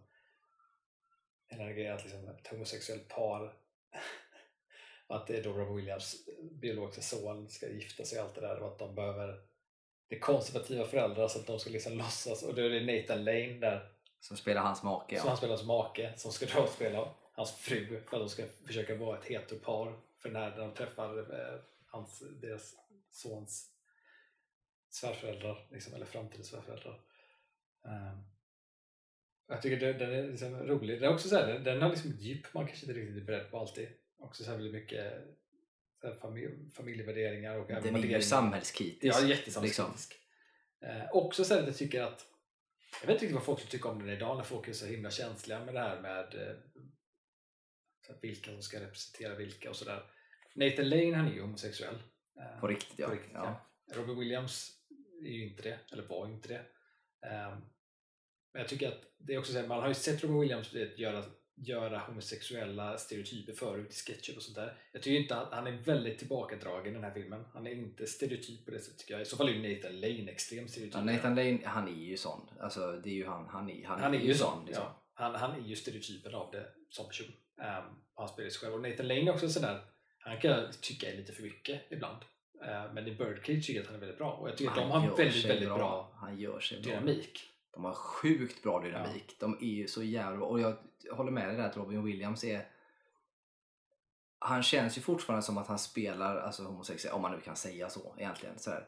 den här grejen att liksom ett homosexuellt par [LAUGHS] att det är då Robin Williams biologiska son ska gifta sig och allt det där och att de behöver det är konservativa föräldrar så att de ska liksom [LAUGHS] låtsas och då är det Nathan Lane där Som spelar hans make. som Ja. han spelar som make som ska då spela hans fru för att de ska försöka vara ett heteropar för när de träffar eh, hans, deras sons svärföräldrar liksom, eller framtidens svärföräldrar Ehm, jag tycker det- den är liksom rolig. Den, är också så här, den, den har liksom ett djup man kanske inte riktigt är beredd på alltid. Också så här väldigt mycket så här familj, familjevärderingar och Den är ju samhällskritisk. Ja, jättesamhällskritisk. Eh, också så här att jag tycker att jag vet inte riktigt vad folk tycker om den idag när folk är så himla känsliga med det här med eh, så här, vilka som ska representera vilka och sådär. Nathan Lane han är ju homosexuell. Eh, På riktigt ja. på riktigt, ja. ja. Robin Williams är ju inte det, eller var inte det. Ehm, Men jag tycker att det är också så här, man har ju sett Robin Williams göra, göra homosexuella stereotyper förut i sketcher och sånt där. Jag tycker inte att han är väldigt tillbakadragen i den här filmen. Han är inte stereotyp på det sättet tycker jag. I så fall är ju Nathan Lane extrem stereotyp. Ja, Nathan Lane, han är ju sån. Alltså, det är ju han. Han är, han han är ju sån. sån liksom. ja. han, han är ju stereotypen av det som person. Um, han spelar sig själv. Och Nathan Lane är också sådär, han kan jag tycka är lite för mycket ibland. Uh, men i Birdcage tycker jag att han är väldigt bra. Och jag tycker att de har väldigt, väldigt bra, Han gör sig bra. dynamik. De har sjukt bra dynamik. De är ju så jävla bra. Och jag håller med dig där att Robin Williams är... Han känns ju fortfarande som att han spelar alltså, homosexuell, om man nu kan säga så egentligen. Så här.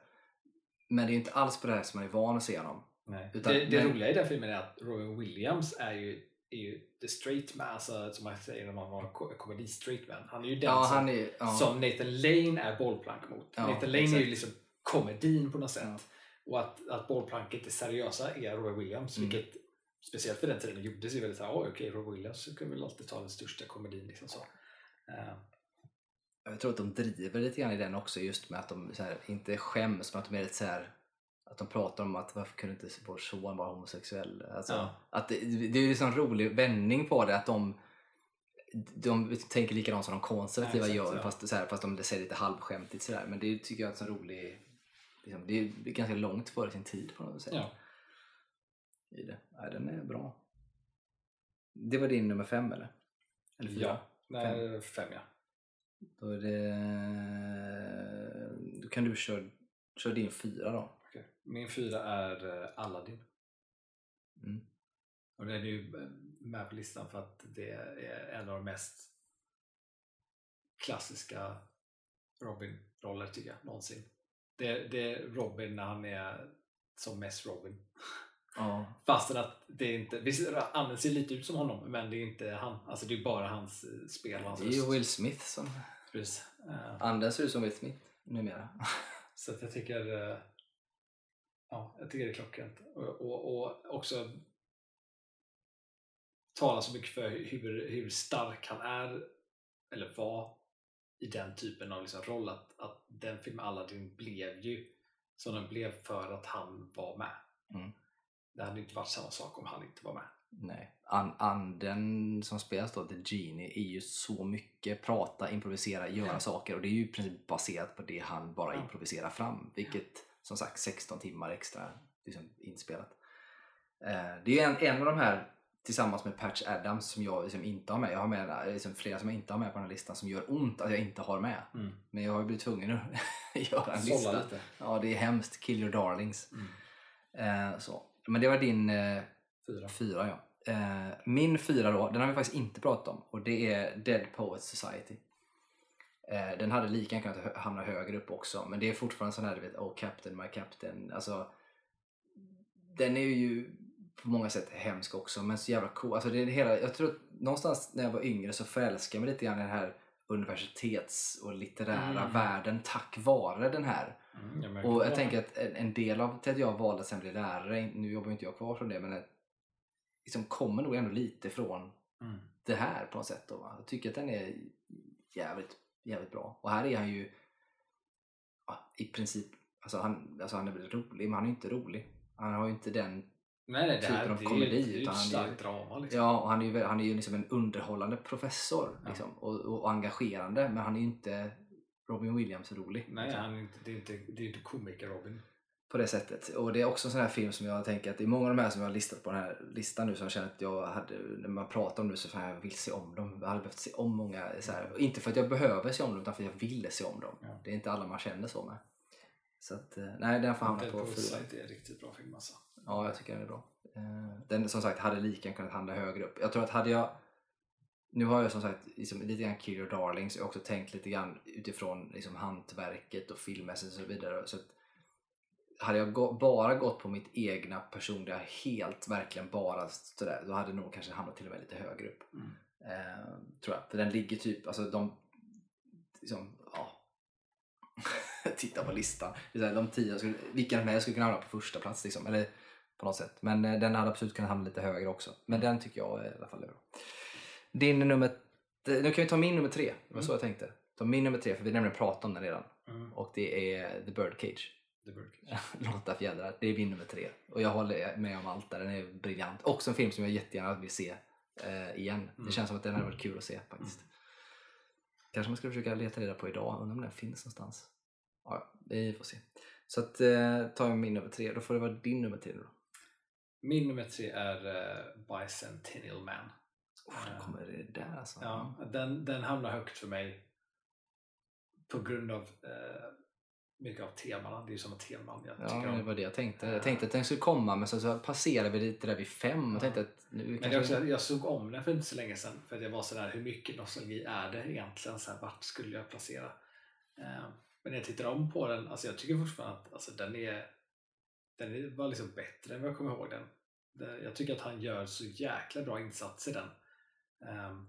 Men det är inte alls på det här som man är van att se honom. Nej. Utan- det det men- roliga i den filmen är att Robin Williams är ju, är ju the straight man, alltså, som man säger när man var komedi straight man. Han är ju den Ja, som, är... Ja. som Nathan Lane är bollplank mot. Ja, Nathan Lane är ju exakt. liksom komedin på något sätt. Och att, att bollplanket är seriösa är Robin Williams, Mm. vilket speciellt för den tiden gjordes ju väldigt såhär, okej, Robin Williams kan väl alltid ta den största komedin liksom så. Eh, Jag tror att de driver lite grann i den också just med att de här, inte skäms men att de är lite så här att de pratar om att varför kunde inte vår son vara homosexuell? Alltså, Ja. att det, det är ju en sån rolig vändning på det att de, de tänker likadant som de konservativa Ja, exakt, gör ja. fast, så här, fast de säger lite halvskämtigt sådär. Men det tycker jag är en sån rolig liksom, det är ganska långt före sin tid på något sätt. ja. I det. Ja, den är bra. Det var din nummer fem eller? Eller fyra? ja. Nej, fem ja. Då är det... Då kan du köra, köra din fyra då. Min fyra är eh, Aladdin. Mm. Och den är ju eh, med på listan för att det är en av de mest klassiska Robin-roller tycker jag någonsin. Det, det är Robin när han är som mest Robin. Ja. [LAUGHS] Fastän att det är inte, visst Anne ser lite ut som honom men det är inte han. Alltså det är bara hans eh, spel hans Det är ju. Will Smith som... Precis. Eh, Anders ser ut som Will Smith numera. [LAUGHS] Så att jag tycker eh, ja, jag tycker det är klockrent. Och, och, och också tala så mycket för hur, hur stark han är eller var i den typen av liksom roll. Att, att den filmen Aladdin blev ju som den blev för att han var med. Mm. Det hade inte varit samma sak om han inte var med. Nej. An anden som spelas då, The Genie, är ju så mycket prata, improvisera, göra Ja. saker och det är ju i princip baserat på det han bara improviserar fram. Vilket som sagt 16 timmar extra liksom, inspelat. Eh, det är en, en av de här tillsammans med Patch Adams som jag liksom inte har med. Jag har med liksom, flera som jag inte har med på den här listan som gör ont att jag inte har med. Men jag har blivit tvungen att [LAUGHS] göra en lista. lite. Ja, det är hemskt. Kill your darlings. Mm. Eh, så. Men det var din eh, Fyra. fyra, ja. Eh, min fyra då, den har vi faktiskt inte pratat om och det är Dead Poets Society. Eh, den hade lika gärna kunnat hamna högre upp också, men det är fortfarande sån här, du vet, Oh Captain, My Captain. Alltså, den är ju på många sätt hemsk också, men så jävla cool. Alltså, det är hela, jag tror att någonstans när jag var yngre så förälskade jag mig lite grann i den här universitets och litterära Mm. världen tack vare den här. Mm, jag Och det. jag tänker att en, en del av till att jag valde att sen bli lärare, nu jobbar inte jag kvar som det, men att liksom kommer nog ändå lite från Mm. det här på något sätt. Då, va? Jag tycker att den är jävligt, jävligt bra. Och här är han ju ja, i princip, alltså han, alltså han är väl rolig, men han är ju inte rolig. Han har ju inte den, Nej, nej, det här typen av det komedi, ju det är ju utan ett han är drama. Liksom. ja, och han är ju, han är ju liksom en underhållande professor Ja. liksom, och, och engagerande, men han är ju inte Robin Williams rolig. Nej, liksom. han är inte, det är inte, det är inte komiker-Robin. På det sättet. Och det är också en sån här film som jag tänker att det är många av de här som jag har listat på den här listan nu som jag känner att jag hade, när man pratar om det så fan jag vill se om dem. Jag hade behövt se om många, så här, inte för att jag behöver se om dem utan för att jag ville se om dem. Ja. Det är inte alla man känner så med. Så att, eh, nej den får hamna på fyra. Society är en riktigt bra film alltså. Ja, jag tycker den är bra. Eh, Den som sagt hade lika kunnat hamna högre upp. Jag tror att hade jag nu har jag som sagt liksom, lite grann Kill Your Darlings jag har också tänkt lite grann utifrån liksom, hantverket och filmmässigt och så vidare. Så att, hade jag gå, bara gått på mitt egna personliga, helt verkligen bara sådär, då hade nog kanske hamnat till och med lite högre upp. Mm. Eh, tror jag. För den ligger typ, alltså de, liksom, ja. [LAUGHS] Titta på listan. Det är så här, de tio, skulle, vilken som helst skulle kunna hamna på första plats liksom, eller på något sätt. Men eh, den hade absolut kunnat hamna lite högre också. Men den tycker jag i alla fall är bra. Din nummer, nu kan vi ta min nummer tre, det var så jag tänkte. Ta min nummer tre, för vi nämligen pratat om den redan. Mm. Och det är The Birdcage. The Birdcage. [LAUGHS] Lotta fjädrar. Det är min nummer tre. Och jag håller med om allt där. Den är briljant. Också en film som jag jättegärna vill se eh, igen. Mm. Det känns som att den hade varit kul att se faktiskt. Kanske man ska försöka leta reda på idag. Undrar om den finns någonstans. Ja, vi får se. Så att, eh, tar jag min nummer tre. Då får det vara din nummer tre nu då. Min nummer tre är uh, Bicentennial Man. Oh, då kommer det där alltså. Ja, den, den hamnar högt för mig på grund av eh, mycket av temana. Det är ju sådana teman jag Ja, tycker det om. var det jag tänkte. Jag tänkte att den skulle komma men så, så passerade vi lite där vid fem och Ja. tänkte att nu Men det kanske... också, jag såg om den för inte så länge sedan för att jag var sådär, hur mycket nostalgi är det egentligen? Så här, vart skulle jag placera? Eh, men när jag tittar om på den, alltså jag tycker fortfarande att alltså, den, är, den är, var liksom bättre än vad jag kommer ihåg den. Det- Jag tycker att han gör så jäkla bra insats i den. Ehm,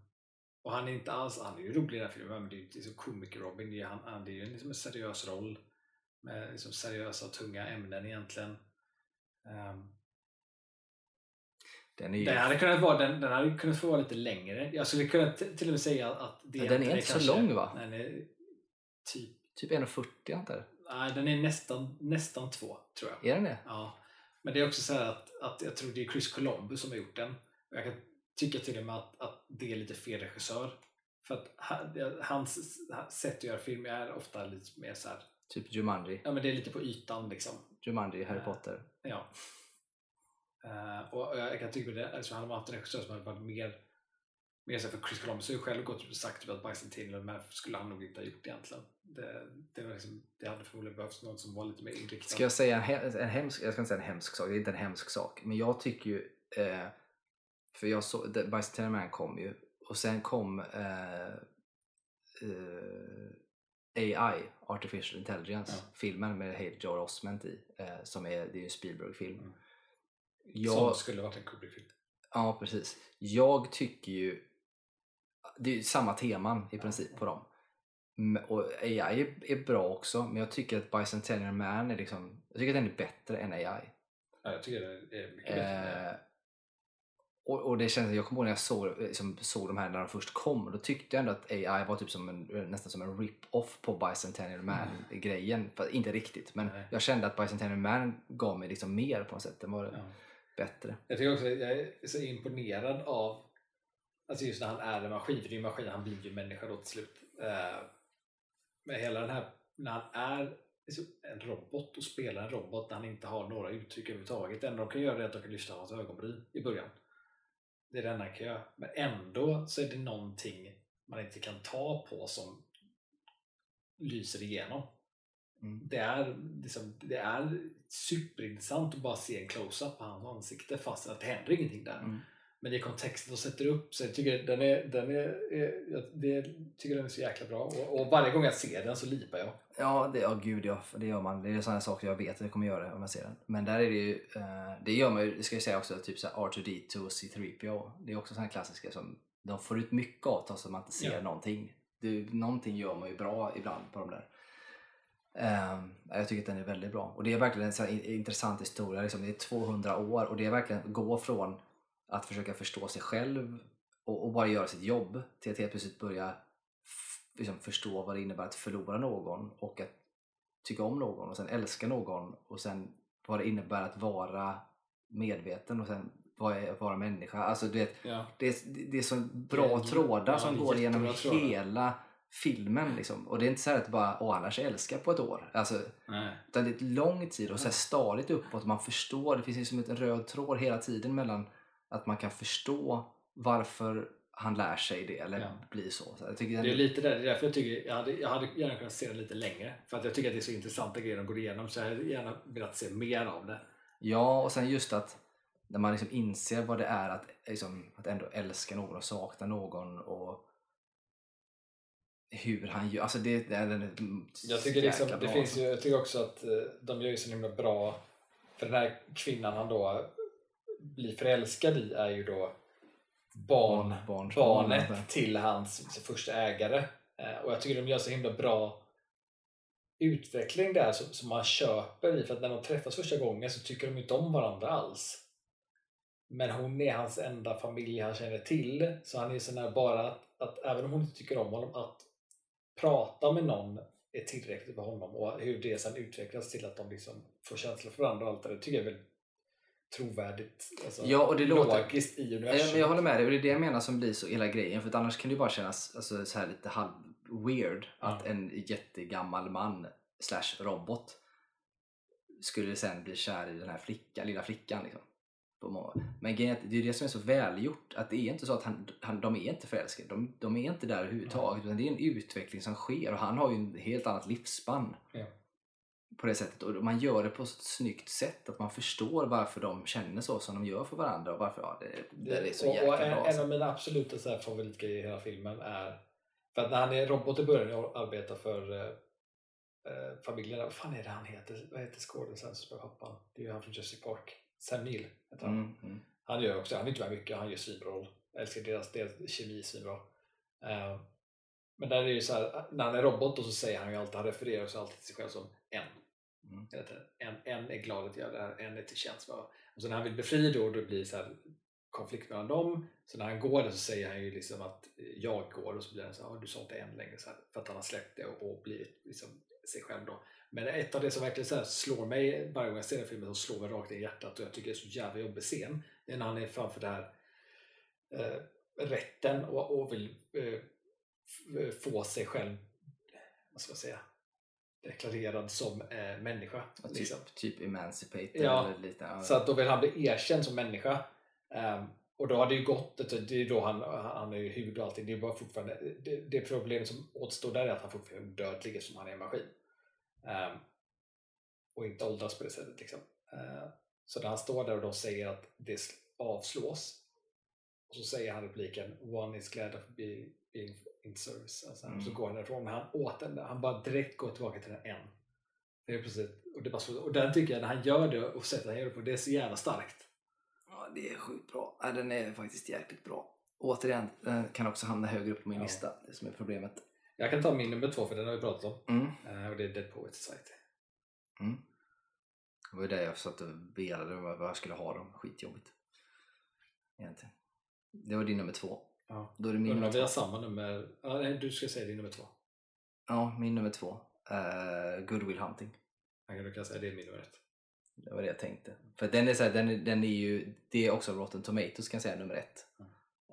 och han är inte alls, han är ju rolig i den här filmen, men det är ju liksom komiker-Robin, det är, han, han, det är ju liksom en seriös roll med liksom seriösa och tunga ämnen egentligen. Ehm, Den är ju... den hade kunnat vara, den, den hade kunnat få vara lite längre. Jag skulle kunna till och med säga att det Ja, den är inte så lång, va? Den är typ, Typ 1,40 antar jag. nej den är nästan, nästan två tror jag. Är den det? Ja. Men det är också så här att, att jag tror det är Chris Columbus som har gjort den. Jag kan tycka till och med att, att det är lite fel regissör. För att han- hans sätt att göra film är ofta lite mer så här, Typ Jumanji. ja men det är lite på ytan liksom. Jumanji, Harry Ja. Potter. Ja. Eh, och jag kan tycka det, alltså hade man haft en regissör som hade varit mer, mer så för Chris Columbus har ju själv gått och sagt typ att Bicentennial men skulle han nog inte ha gjort egentligen. Det, det, var liksom, det hade förmodligen behövts någon som var lite mer inriktad. Ska jag säga en, he- en hemsk, jag ska inte säga en hemsk sak, det är inte en hemsk sak. Men jag tycker ju, eh, för jag såg, Bicentennial Man kom ju och sen kom eh, eh, AI, Artificial Intelligence, Ja. filmen med Haley Joel Osment i, eh, som är, det är en Spielberg-film. Mm. Jag, Som skulle varit en Kubrick-film. Ja, precis. Jag tycker ju... Det är ju samma teman i princip på dem. Och AI är, är bra också, men jag tycker att Bicentennial Man är liksom... Jag tycker att den är bättre än AI. Ja, jag tycker det är mycket bättre. Eh, och, och det känns, jag kommer ihåg när jag såg, liksom, såg de här när de först kom, då tyckte jag ändå att AI var typ som en, nästan som en rip-off på Bicentennial Man-grejen. För Inte riktigt, men Nej. jag kände att Bicentennial Man gav mig liksom mer på något sätt. Den var Ja. bättre. Jag tycker också jag är så imponerad av alltså just när han är en maskin, för det är ju en maskin, han blir ju människa då till slut. Eh, Men hela den här, när han är liksom en robot och spelar en robot när han inte har några uttryck överhuvudtaget. Det enda de kan göra är att de kan lyfta hans ögonbryn i början. Det är kan göra. Men ändå så är det någonting man inte kan ta på som lyser igenom. Mm. Det är, liksom, det är superintressant att bara se en close-up på hans ansikte fast att det händer ingenting där. Mm. Men i kontexten de sätter upp så jag tycker den är, den är, är jag det, tycker den är så jäkla bra och, och varje gång jag ser den så lipar jag. Ja, det, ja gud ja, det gör man. Det är sådana saker jag vet att jag kommer göra om jag ser den. Men där är det ju, eh, det gör man ju, det ska jag säga också, typ så här R2D2 och C3PO. Det är också sådana klassiska som de får ut mycket av trots att man inte ser Ja. någonting. Det, någonting gör man ju bra ibland på de där. Eh, jag tycker att den är väldigt bra. Och det är verkligen en sån intressant historia. Liksom, det är 200 år och det är verkligen gå från att försöka förstå sig själv och, och bara göra sitt jobb till att helt plötsligt börja liksom förstå vad det innebär att förlora någon och att tycka om någon och sen älska någon och sen vad det innebär att vara medveten och sen vad är att vara människa. Alltså du vet, Ja. det, är, det är så Det bra är- trådar ja, som det går genom hela filmen. Liksom. Och det är inte så här att bara, åh han lär sig älska på ett år. Alltså, Nej. utan det är ett lång tid och så här stadigt uppåt. Man förstår, det finns liksom en röd tråd hela tiden mellan att man kan förstå varför han lär sig det eller Ja. blir så. så jag tycker den, Det är lite där, det är därför jag tycker jag hade, jag hade gärna kunnat se den lite längre. För att jag tycker att det är så intressanta grejer de går igenom så jag hade gärna velat se mer av det. Ja, och sen just att när man liksom inser vad det är att, liksom, att ändå älska någon och sakna någon och hur han gör. Alltså det, det är en Jag tycker, liksom, det bra, finns ju, jag tycker också att eh, de gör ju så himla bra för den här kvinnan han då blir förälskad i är ju då barn, Barn- barnet barn. till hans första ägare. Eh, Och jag tycker de gör så himla bra utveckling där som, som man köper i för att när de träffas första gången så tycker de inte om varandra alls. Men hon är hans enda familj han känner till så han är sån här bara att, att även om hon inte tycker om honom att prata med någon är tillräckligt för honom och hur det sen utvecklas till att de liksom får känslor för varandra och allt det där, tycker jag är väldigt trovärdigt. Alltså, Ja, och det låter- logiskt i Ja, universum. men jag håller med dig och det är det jag menar som blir så hela grejen för annars kan det ju bara kännas alltså, så här lite halv weird att en jättegammal man slash robot skulle sen bli kär i den här flickan, lilla flickan. Liksom. Men grejen är att det är det som är så välgjort att det är inte så att han, han, de är inte förälskade. De, de är inte där överhuvudtaget utan det är en utveckling som sker och han har ju en helt annat livsspann. Ja. På det sättet och man gör det på ett snyggt sätt att man förstår varför de känner så som de gör för varandra och varför ja, det, det är så och, jäkla och en, bra. en alltså. av mina absoluta så här favoritgrejer i hela filmen är för att när han är robot i början och arbetar för eh, eh, familjen, vad fan är det han heter? Vad heter skådespelaren som spelar pappan? Det är ju han från Jurassic Park. Sam Neill heter han. Mm, mm. Han gör också, han är inte med mycket, han gör svinbra älskar deras, deras kemi svinbra. Uh, men där är det ju så här, när han är robot då så säger han ju alltid, han refererar också alltid till sig själv som en. Mm. En, en är glad att göra det här, en är till tjänst. Och så när han vill bli fri då, då blir det så här konflikt mellan dem. Så när han går där så säger han ju liksom att jag går och så blir han så här, du sa inte en längre så här, för att han har släppt det och, och blivit liksom sig själv då. Men ett av det som verkligen så här slår mig varje gång jag ser den filmen, som slår mig rakt i hjärtat och jag tycker det är så jävla jobbig scen, det är när han är framför det här eh, rätten och, och vill eh, eh få sig själv, vad ska jag säga, deklarerad som eh, människa. Ja, Typ, liksom. typ Emancipate Ja, eller lite. ja. Så att då vill han bli erkänd som människa. Ehm, och då har det ju gått, det är då han, han är ju hud och allting, det är bara fortfarande, det, det problemet som återstår där är att han fortfarande är odödlig eftersom han är en maskin. Ehm, och inte åldras på det sättet liksom. Ehm, så när han står där och de säger att det sl- avslås, och så säger han repliken One is glad of being, being in service. Alltså, Mm. Så går han därifrån, men han åt den där. Han bara direkt går tillbaka till den en. Det är precis, och, det bara så, och den tycker jag, när han gör det och sätter han gör det på, det är så jävla starkt. Ja, det är sjukt bra. Ja, den är faktiskt jäkligt bra. Återigen, den kan också hamna högre upp på min Ja. lista. Det som är problemet. Jag kan ta min nummer två för den har vi pratat om. Mm. Eh, och det är Dead Poets Society. Det var ju där jag satt och velade om vad jag skulle ha dem. Skitjobbigt. Egentligen. Det var din nummer två. Ja. Då är det min Undrar nummer om vi har samma nummer. Ja, nej, du ska säga din nummer två. Ja, min nummer två. Uh, Good Will Hunting. Jag kan- Du kan säga det är min nummer ett. Det var det jag tänkte. För den är, så här, den, är- den är ju, det är också Rotten Tomatoes kan jag säga, nummer ett.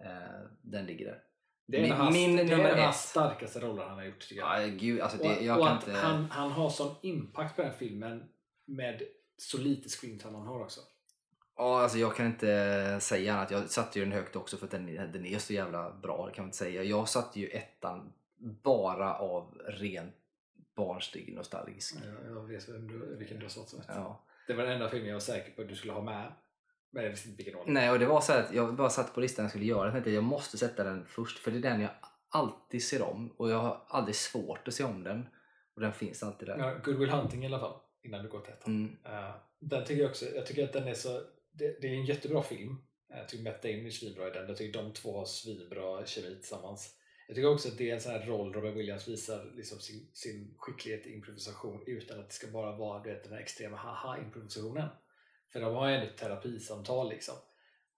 Eh, den ligger där. Det är Min- en av hans, min det är nummer en av ett. hans starkaste roller han har gjort tycker jag. Ja, gud, alltså det, och jag och kan att inte... han, han har sån impact på den filmen med så lite screentime han har också. Ja, alltså jag kan inte säga annat. Jag satte ju den högt också för att den, den är så jävla bra. Det kan man inte säga. Jag satte ju ettan bara av ren barnslig nostalgisk. Jag, jag vet vem du, vilken du har satt som. Ja. Det var den enda filmen jag var säker på att du skulle ha med. Men jag visste inte vilken roll. Nej, och det var så att jag bara satt på listan jag skulle göra. Jag tänkte jag måste sätta den först för det är den jag alltid ser om och jag har aldrig svårt att se om den. Och den finns alltid där. Ja, Good Will Hunting i alla fall. Innan du går till ettan. Mm. Eh, den tycker jag också, jag tycker att den är så, det, det är en jättebra film. Jag tycker Matt Damon är svinbra i den. Jag tycker de två har svinbra kemi tillsammans. Jag tycker också att det är en sån här roll Robin Williams visar liksom sin, sin skicklighet i improvisation utan att det ska bara vara du vet, den här extrema haha-improvisationen. För de har ju ett terapisamtal liksom.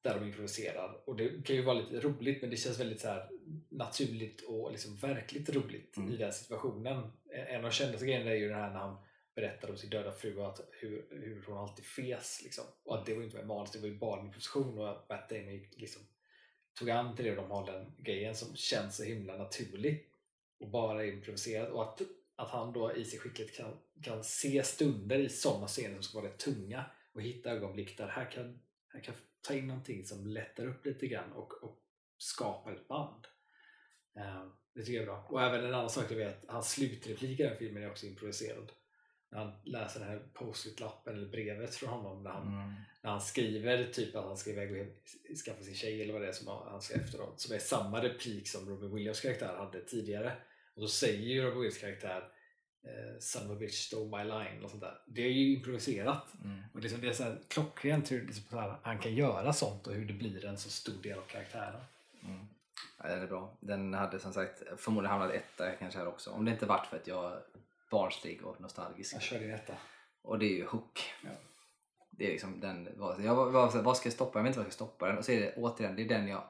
Där de improviserar. Och det kan ju vara lite roligt men det känns väldigt så här naturligt och liksom verkligt roligt Mm. i den situationen. En av de kändaste grejerna är ju det här när han berättar om sin döda fru och att hur, hur hon alltid fes. Liksom. Och att det var inte med manus, det var ju bara en improvisation och att Matt Damon liksom, tog an till det och de har den grejen som känns så himla naturlig och bara är improviserad. Och att, att han då i sin skicklighet kan, kan se stunder i sådana scener som ska vara rätt tunga och hitta ögonblick där här kan, här kan ta in någonting som lättar upp lite grann och, och skapar ett band. Um, det tycker jag är bra. Och även en annan sak jag vet, hans slutreplik i den filmen är också improviserad. När han läser den här post-it-lappen eller brevet från honom när han, Mm. när han skriver typ att han ska iväg och hem- skaffa sin tjej eller vad det är som han ska efteråt. Som är samma replik som Robin Williams karaktär hade tidigare. Och då säger ju Robin Williams karaktär eh, Son of a bitch stole my line och sånt där. Det är ju improviserat. Mm. Och liksom det är så här klockrent hur liksom här, han kan göra sånt och hur det blir en så stor del av karaktären. Mm. Ja, den är bra. Den hade som sagt förmodligen hamnat etta kanske här också. Om det inte varit för att jag barnslig och nostalgisk. Jag kör din etta. Och det är ju Hook. Ja. Det är liksom den, vad- jag var, var, så här, vad ska jag stoppa? Jag vet inte vad jag ska stoppa den. Och så är det återigen, det är den jag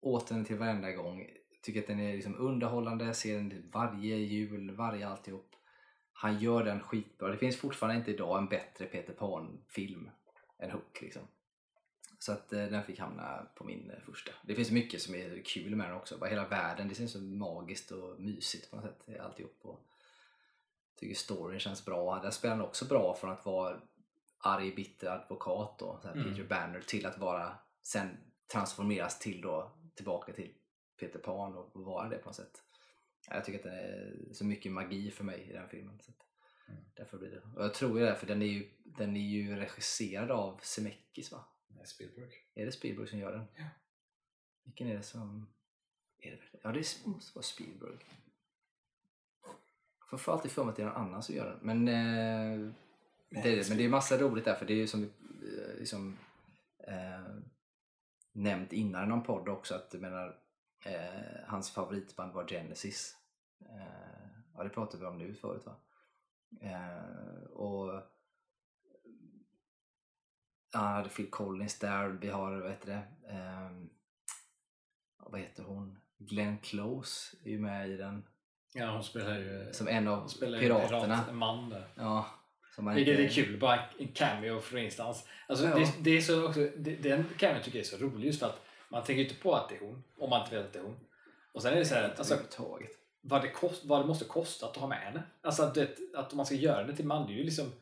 återvänder till varenda gång. Tycker att den är liksom underhållande, ser den varje jul, varje alltihop. Han gör den skitbra. Det finns fortfarande inte idag en bättre Peter Pan-film än Hook. Liksom. Så att eh, den fick hamna på min eh, första. Det finns mycket som är kul med den också. Bara hela världen, det känns så magiskt och mysigt på något sätt. Alltihop. Och tycker storyn känns bra. Där spelar han också bra från att vara arg, bitter advokat då, Mm. Peter Banner till att vara sen transformeras till då tillbaka till Peter Pan och vara det på något sätt. Jag tycker att det är så mycket magi för mig i den filmen. Så Mm. Därför blir det. Och jag tror ju det, för den är ju, den är ju regisserad av Zemeckis va? Nej, Spielberg. Är det Spielberg som gör den? Ja. Vilken är det som... Är det, ja, det måste vara Spielberg. Jag får alltid för mig att det är någon annan som gör den. Men, eh, det. Men det är massa roligt där, för det är ju som vi eh, liksom, eh, nämnt innan i någon podd också att jag menar, eh, hans favoritband var Genesis. Eh, ja, det pratade vi om nu förut va? Eh, och Ja, han hade Phil Collins där. Vi har, vad heter det? Ja, vad heter hon? Glenn Close är ju med i den. Ja, hon spelar ju Som en av piraterna. Pirat, en man där. Ja, som Vilket är inte- kul, bara en cameo från ingenstans. Alltså, Ja. det, det är så också, det, den cameo tycker jag är så rolig just för att man tänker inte på att det är hon, om man inte vet att det är hon. Och sen är det så här, att, alltså, vad, det kost, vad det måste kosta att ha med henne. Alltså att, att om man ska göra det till man, det är ju liksom,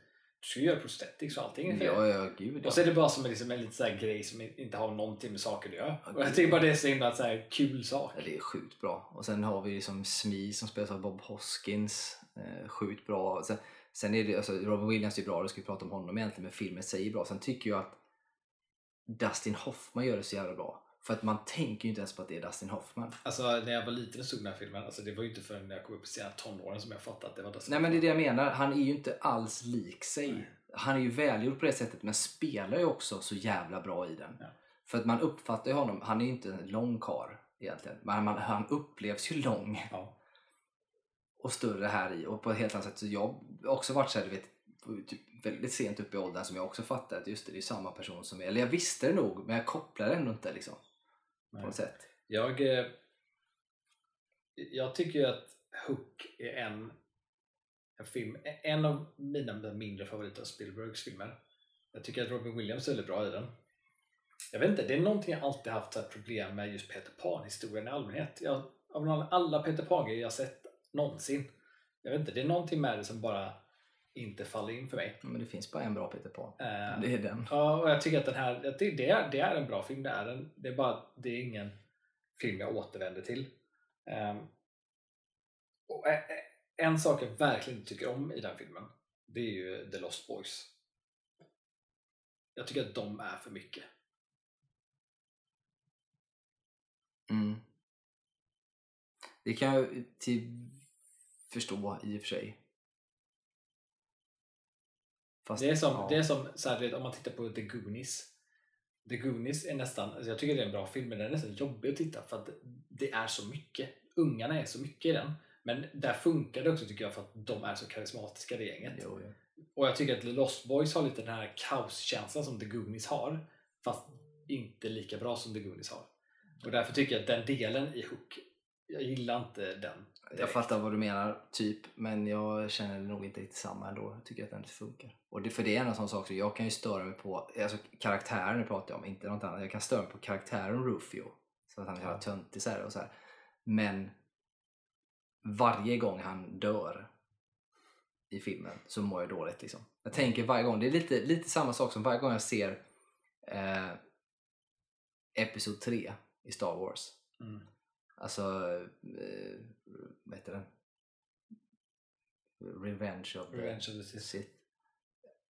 du ska ju göra prosthetics och allting. Ja, ja, gud ja. Och så är det bara som en, liksom en liten så grej som inte har någonting med saker att göra. Och jag tycker bara det är så himla så här kul sak. Ja, det är sjukt bra. Och sen har vi liksom Smee som spelas av Bob Hoskins. Eh, sjukt bra. Sen, sen är det, alltså, Robin Williams är bra, det ska vi prata om honom egentligen, men filmen säger bra. Sen tycker jag att Dustin Hoffman gör det så jävla bra. För att man tänker ju inte ens på att det är Dustin Hoffman. Alltså när jag var liten och såg den här filmen, alltså, det var ju inte förrän när jag kom upp i sena tonåren som jag fattade att det var Dustin Nej men det är det jag menar, han är ju inte alls lik sig. Han är ju välgjord på det sättet men spelar ju också så jävla bra i den. Ja. För att man uppfattar ju honom, han är ju inte en lång karl egentligen. Men man, han upplevs ju lång Ja. och större här i och på ett helt annat sätt. Så jag har också varit så här, du vet, typ väldigt sent upp i åldern som jag också fattade att just det, det är samma person som är. Eller jag visste det nog men jag kopplade ändå inte liksom. På något sätt. Jag, eh, jag tycker ju att Hook är en, en film, en av mina mindre favoriter av Spielbergs filmer. Jag tycker att Robin Williams är väldigt bra i den. Jag vet inte, det är någonting jag alltid haft så problem med just Peter Pan-historien i allmänhet. Jag, av alla Peter Pan-grejer jag sett någonsin. Jag vet inte, det är någonting med det som bara inte faller in för mig. Men det finns bara en bra Peter Pan. Eh, Det är den. Ja, och jag tycker att den här, det, det, är, det är en bra film, det är den. Det är bara det är ingen film jag återvänder till. Ehm, och ä- ä- en sak jag verkligen inte tycker om i den filmen, det är ju The Lost Boys. Jag tycker att de är för mycket. Mm. Det kan jag till förstå i och för sig. Fast, Det är som, ja. det är som så här, vet, om man tittar på The Goonies. The Goonies är nästan, alltså jag tycker det är en bra film men den är nästan jobbig att titta för att det är så mycket. Ungarna är så mycket i den. Men där funkar det också tycker jag för att de är så karismatiska det gänget. Jo, jo. Och jag tycker att The Lost Boys har lite den här kaoskänslan som The Goonies har. Fast inte lika bra som The Goonies har. Och därför tycker jag att den delen i Hook, jag gillar inte den. Jag fattar vad du menar, typ, men jag känner nog inte riktigt samma ändå. Jag tycker att den inte funkar. Och det, för det är en sån sak, så jag kan ju störa mig på, alltså karaktären nu pratar jag om, inte något annat. Jag kan störa mig på karaktären Rufio. Så att han är Ja. töntig så här och så här. Men varje gång han dör i filmen så mår jag dåligt liksom. Jag tänker varje gång, det är lite, lite samma sak som varje gång jag ser eh, Episod 3 i Star Wars. Mm. Alltså, eh, vad heter den? Revenge of the Revenge of the Sith. Sith.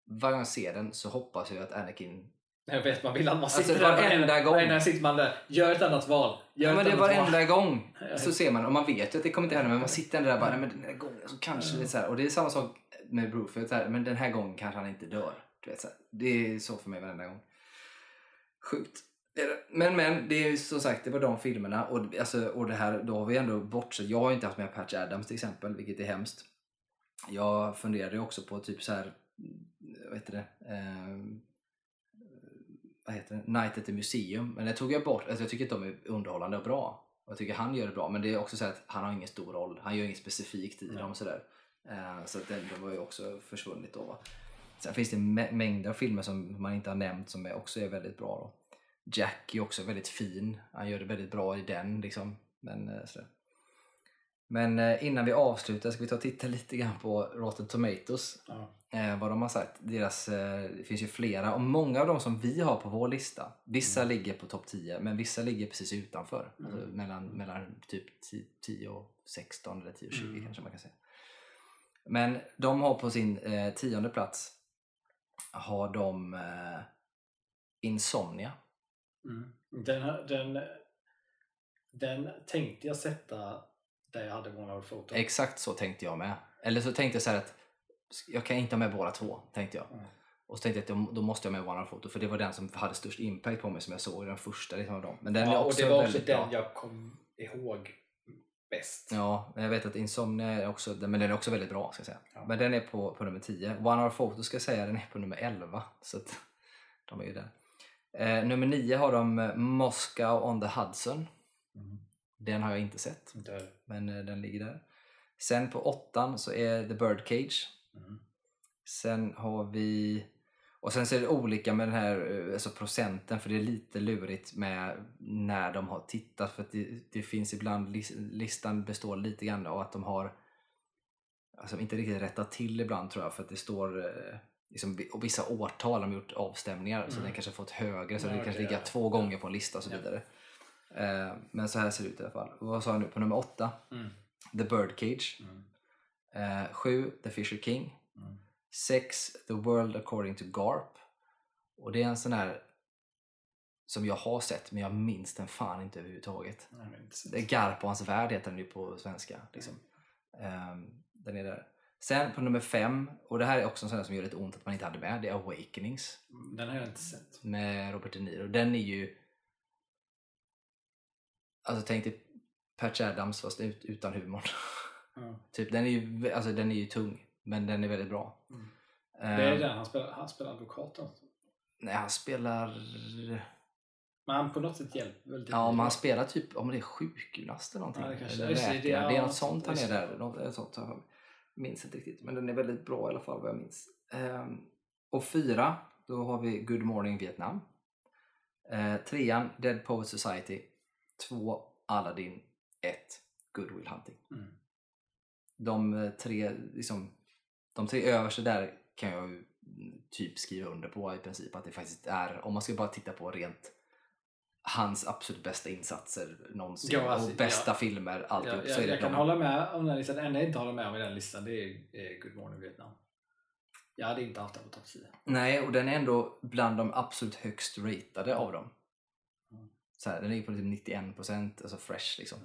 Varje gång jag ser den så hoppas jag att Anakin... Jag vet, man vill att man Alltså, sitter där varenda gång. Varenda sitter man där, gör ett annat val. Gör Ja, men det är annat val. varenda gång så ser man, och man vet ju att det kommer inte hända men man sitter ändå där bara, nej men den här gången så kanske det är så här. Och det är samma sak med Bruford, så här, men den här gången kanske han inte dör. Du vet, så här. Det är så för mig varenda gång. Sjukt. Det det. Men men, det är ju som sagt, det var de filmerna och, alltså, och det här, då har vi ändå bortsett. Jag har inte haft med Patch Adams till exempel, vilket är hemskt. Jag funderade också på typ så här, vad heter det? Ehm, vad heter det? Night at the Museum. Men det tog jag bort, alltså jag tycker att de är underhållande och bra. Och jag tycker han gör det bra, men det är också så att han har ingen stor roll. Han gör inget specifikt i Nej. dem. Sådär. Eh, så att den, de har ju också försvunnit då. Va? Sen finns det mä- mängder av filmer som man inte har nämnt som är, också är väldigt bra. Då. Jack är också väldigt fin. Han gör det väldigt bra i den. Liksom. Men, eh, sådär. Men eh, innan vi avslutar ska vi ta och titta lite grann på Rotten Tomatoes. Eh, vad de har sagt. Deras, det finns ju flera och många av dem som vi har på vår lista. Vissa ligger på topp 10 men vissa ligger precis utanför. Mm. Alltså mellan, mellan typ 10 10 och 16 eller 10 och 20 Mm. kanske man kan säga. Men de har på sin eh, tionde plats har de eh, Insomnia. Mm. Den, den, den tänkte jag sätta där jag hade One Photo. Exakt så tänkte jag med. Eller så tänkte jag så här att jag kan inte ha med båda två, tänkte jag. Mm. Och så tänkte jag att då- måste jag med One Photo för det var den som hade störst impact på mig som jag såg, den första liksom av dem. Men den ja, är och också det var också den bra. jag kom ihåg bäst. Ja, men jag vet att Insomnia är också, men den är också väldigt bra ska säga. Ja. Men den är på, på nummer 10. One Hour Photo ska jag säga, den är på nummer 11. Så att de är ju där. Eh, nummer 9 har de eh, Moscow on the Hudson. Mm. Den har jag inte sett, Där. men eh, den ligger där. Sen på åttan så är The Birdcage. Mm. Sen har vi... Och sen så är det olika med den här eh, alltså procenten för det är lite lurigt med när de har tittat för det, det finns ibland, lis- listan består lite grann av att de har alltså inte riktigt rättat till ibland tror jag för att det står eh, liksom, och vissa årtal har de gjort avstämningar så Mm. den kanske fått högre så Ja, det kanske ligger ja. två gånger på en lista och så vidare. Eh, men så här ser det ut i alla fall. Vad sa jag nu på nummer åtta? Mm. The Birdcage. Mm. Eh, sju, The Fisher King. Mm. 6. The World According to Garp. Och det är en sån här som jag har sett men jag minns den fan inte överhuvudtaget. Inte. Det är Garp och hans värld heter den ju på svenska. Liksom. Ehm, den är där. Sen på nummer 5, och det här är också en sån här som gör lite ont att man inte hade med, det är Awakenings Den har jag inte sett. med Robert De Niro. Den är ju... Alltså tänk dig Patch Adams fast ut, utan humorn. Ja. [LAUGHS] typ, den, är ju, alltså, den är ju tung men den är väldigt bra. Mm. Ehm, Det är den han spelar, han spelar advokat alltså. Nej, han spelar... Men han på något sätt hjälper väl. Ja, men han spelar typ om det är sjukgymnast eller någonting. Ja, det kanske- eller läkare. det- Det, är något sånt han är där. Något, sånt, minns inte riktigt. Men den är väldigt bra i alla fall vad jag minns. Ehm, och fyra, då har vi Good Morning Vietnam. Eh, trean, Dead Poet Society. Två, Aladdin. Ett, Good Will Hunting. Mm. De eh, tre, liksom, de tre översta där kan jag ju mm, typ skriva under på i princip att det faktiskt är, om man ska bara titta på rent hans absolut bästa insatser någonsin Ja, alltså, och bästa ja. filmer alltihop Jag, så är jag, det jag kan hålla med om den listan. Det enda jag inte håller med om i den listan det är, Good Morning Vietnam. Jag hade inte haft den på topp 10. Nej, och den är ändå bland de absolut högst ratade av dem. Mm. Så här, den ligger på typ 91% alltså fresh liksom.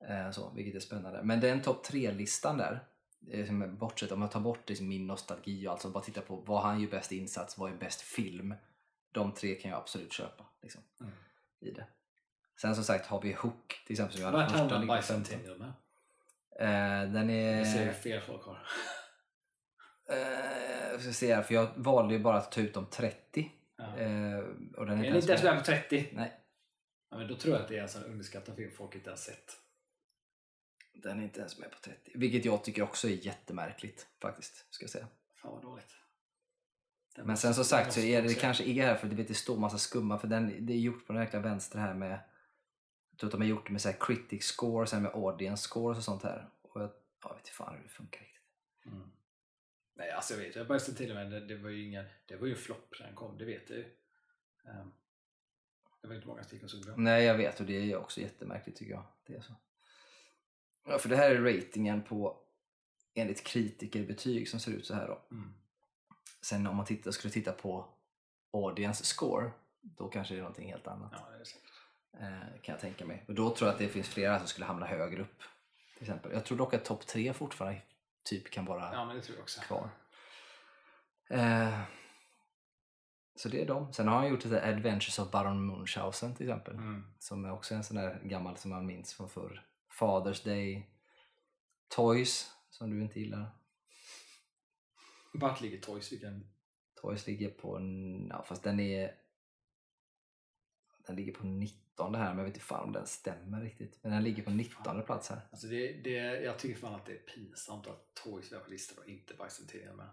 Ja. Eh, så, vilket är spännande. Men den topp tre-listan där, som är bortsett om jag tar bort liksom min nostalgi och alltså bara titta på vad han gör bäst insats, vad är bäst film. De tre kan jag absolut köpa liksom, Mm. I det. Sen som sagt har vi Hook till exempel som jag Vart 15. Bicentennial med? Eh, den Jag ser är... fel folk har. [LAUGHS] Eh, ska se här, för jag valde ju bara att ta ut de 30. Ja. Eh, och den är är inte ens med på 30? Nej, Ja, men då tror jag att det är en sån underskattad film folk inte har sett. den är inte ens med på 30. Vilket jag tycker också är jättemärkligt faktiskt. Ska jag säga. Fan vad dåligt. Men sen som sagt så är det, det kanske är här för du vet, det står massa skumma för den, det är gjort på den jäkla vänster här med jag tror att de har gjort det med så här critic score sen med audience scores och sånt här. Och jag, jag vet inte fan hur det funkar riktigt. Mm. Nej, alltså jag vet, jag bara till och med, det, det var ju ingen, det var ju en flopp när den kom, det vet jag ju. Ehm, det var inte många stycken som såg. Nej jag vet och det är också jättemärkligt tycker jag. Det är så. Ja, för det här är ratingen på enligt kritikerbetyg som ser ut så här då. Mm. Sen om man tittar, skulle titta på audience score då kanske det är någonting helt annat. Ja. Eh, kan jag tänka mig. Och då tror jag att det finns flera som skulle hamna högre upp. Till exempel. Jag tror dock att topp tre fortfarande typ kan vara Ja, men det tror jag också. kvar. Eh, så det är de. Sen har han gjort lite Adventures of Baron Munchausen till exempel. Mm. Som är också en sån där gammal som man minns från förr. Father's Day. Toys, som du inte gillar. Vart ligger Toys? Vilken? Toys ligger på. Ja, fast den är... Den ligger på 19 här, men jag vet inte fan om den stämmer riktigt. Men den ligger på 19 plats här. Alltså det, det, jag tycker fan att det är pinsamt att Toys är på listan och inte Bicentennial med.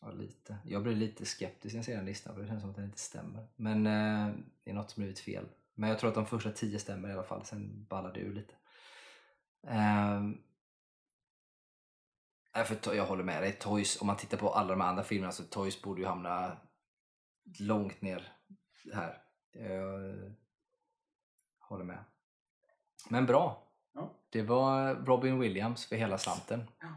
Ja, lite. Jag blir lite skeptisk när jag ser den listan för det känns som att den inte stämmer. Men eh, det är något som blivit fel. Men jag tror att de första tio stämmer i alla fall, sen ballar det ur lite. Ehm, nej, för jag håller med dig. Toys, om man tittar på alla de andra filmerna så Toys borde ju hamna långt ner här. Jag håller med. Men bra. Ja. Det var Robin Williams för hela slanten. Ja.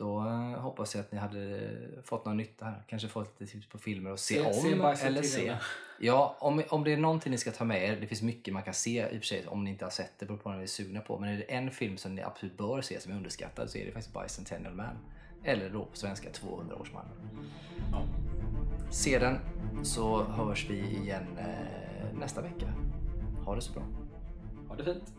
Då eh, hoppas jag att ni hade fått någon nytta här. Kanske fått lite tips på filmer att se, Se- om se eller se. Ja, om, om det är någonting ni ska ta med er, det finns mycket man kan se i och för sig om ni inte har sett det, beror på vad ni är sugna på. Men är det en film som ni absolut bör se som är underskattad så är det faktiskt Bicentennial Man. Eller då på svenska 200-årsmannen. Ja. Se den så hörs vi igen eh, nästa vecka. Ha det så bra. Ha det fint.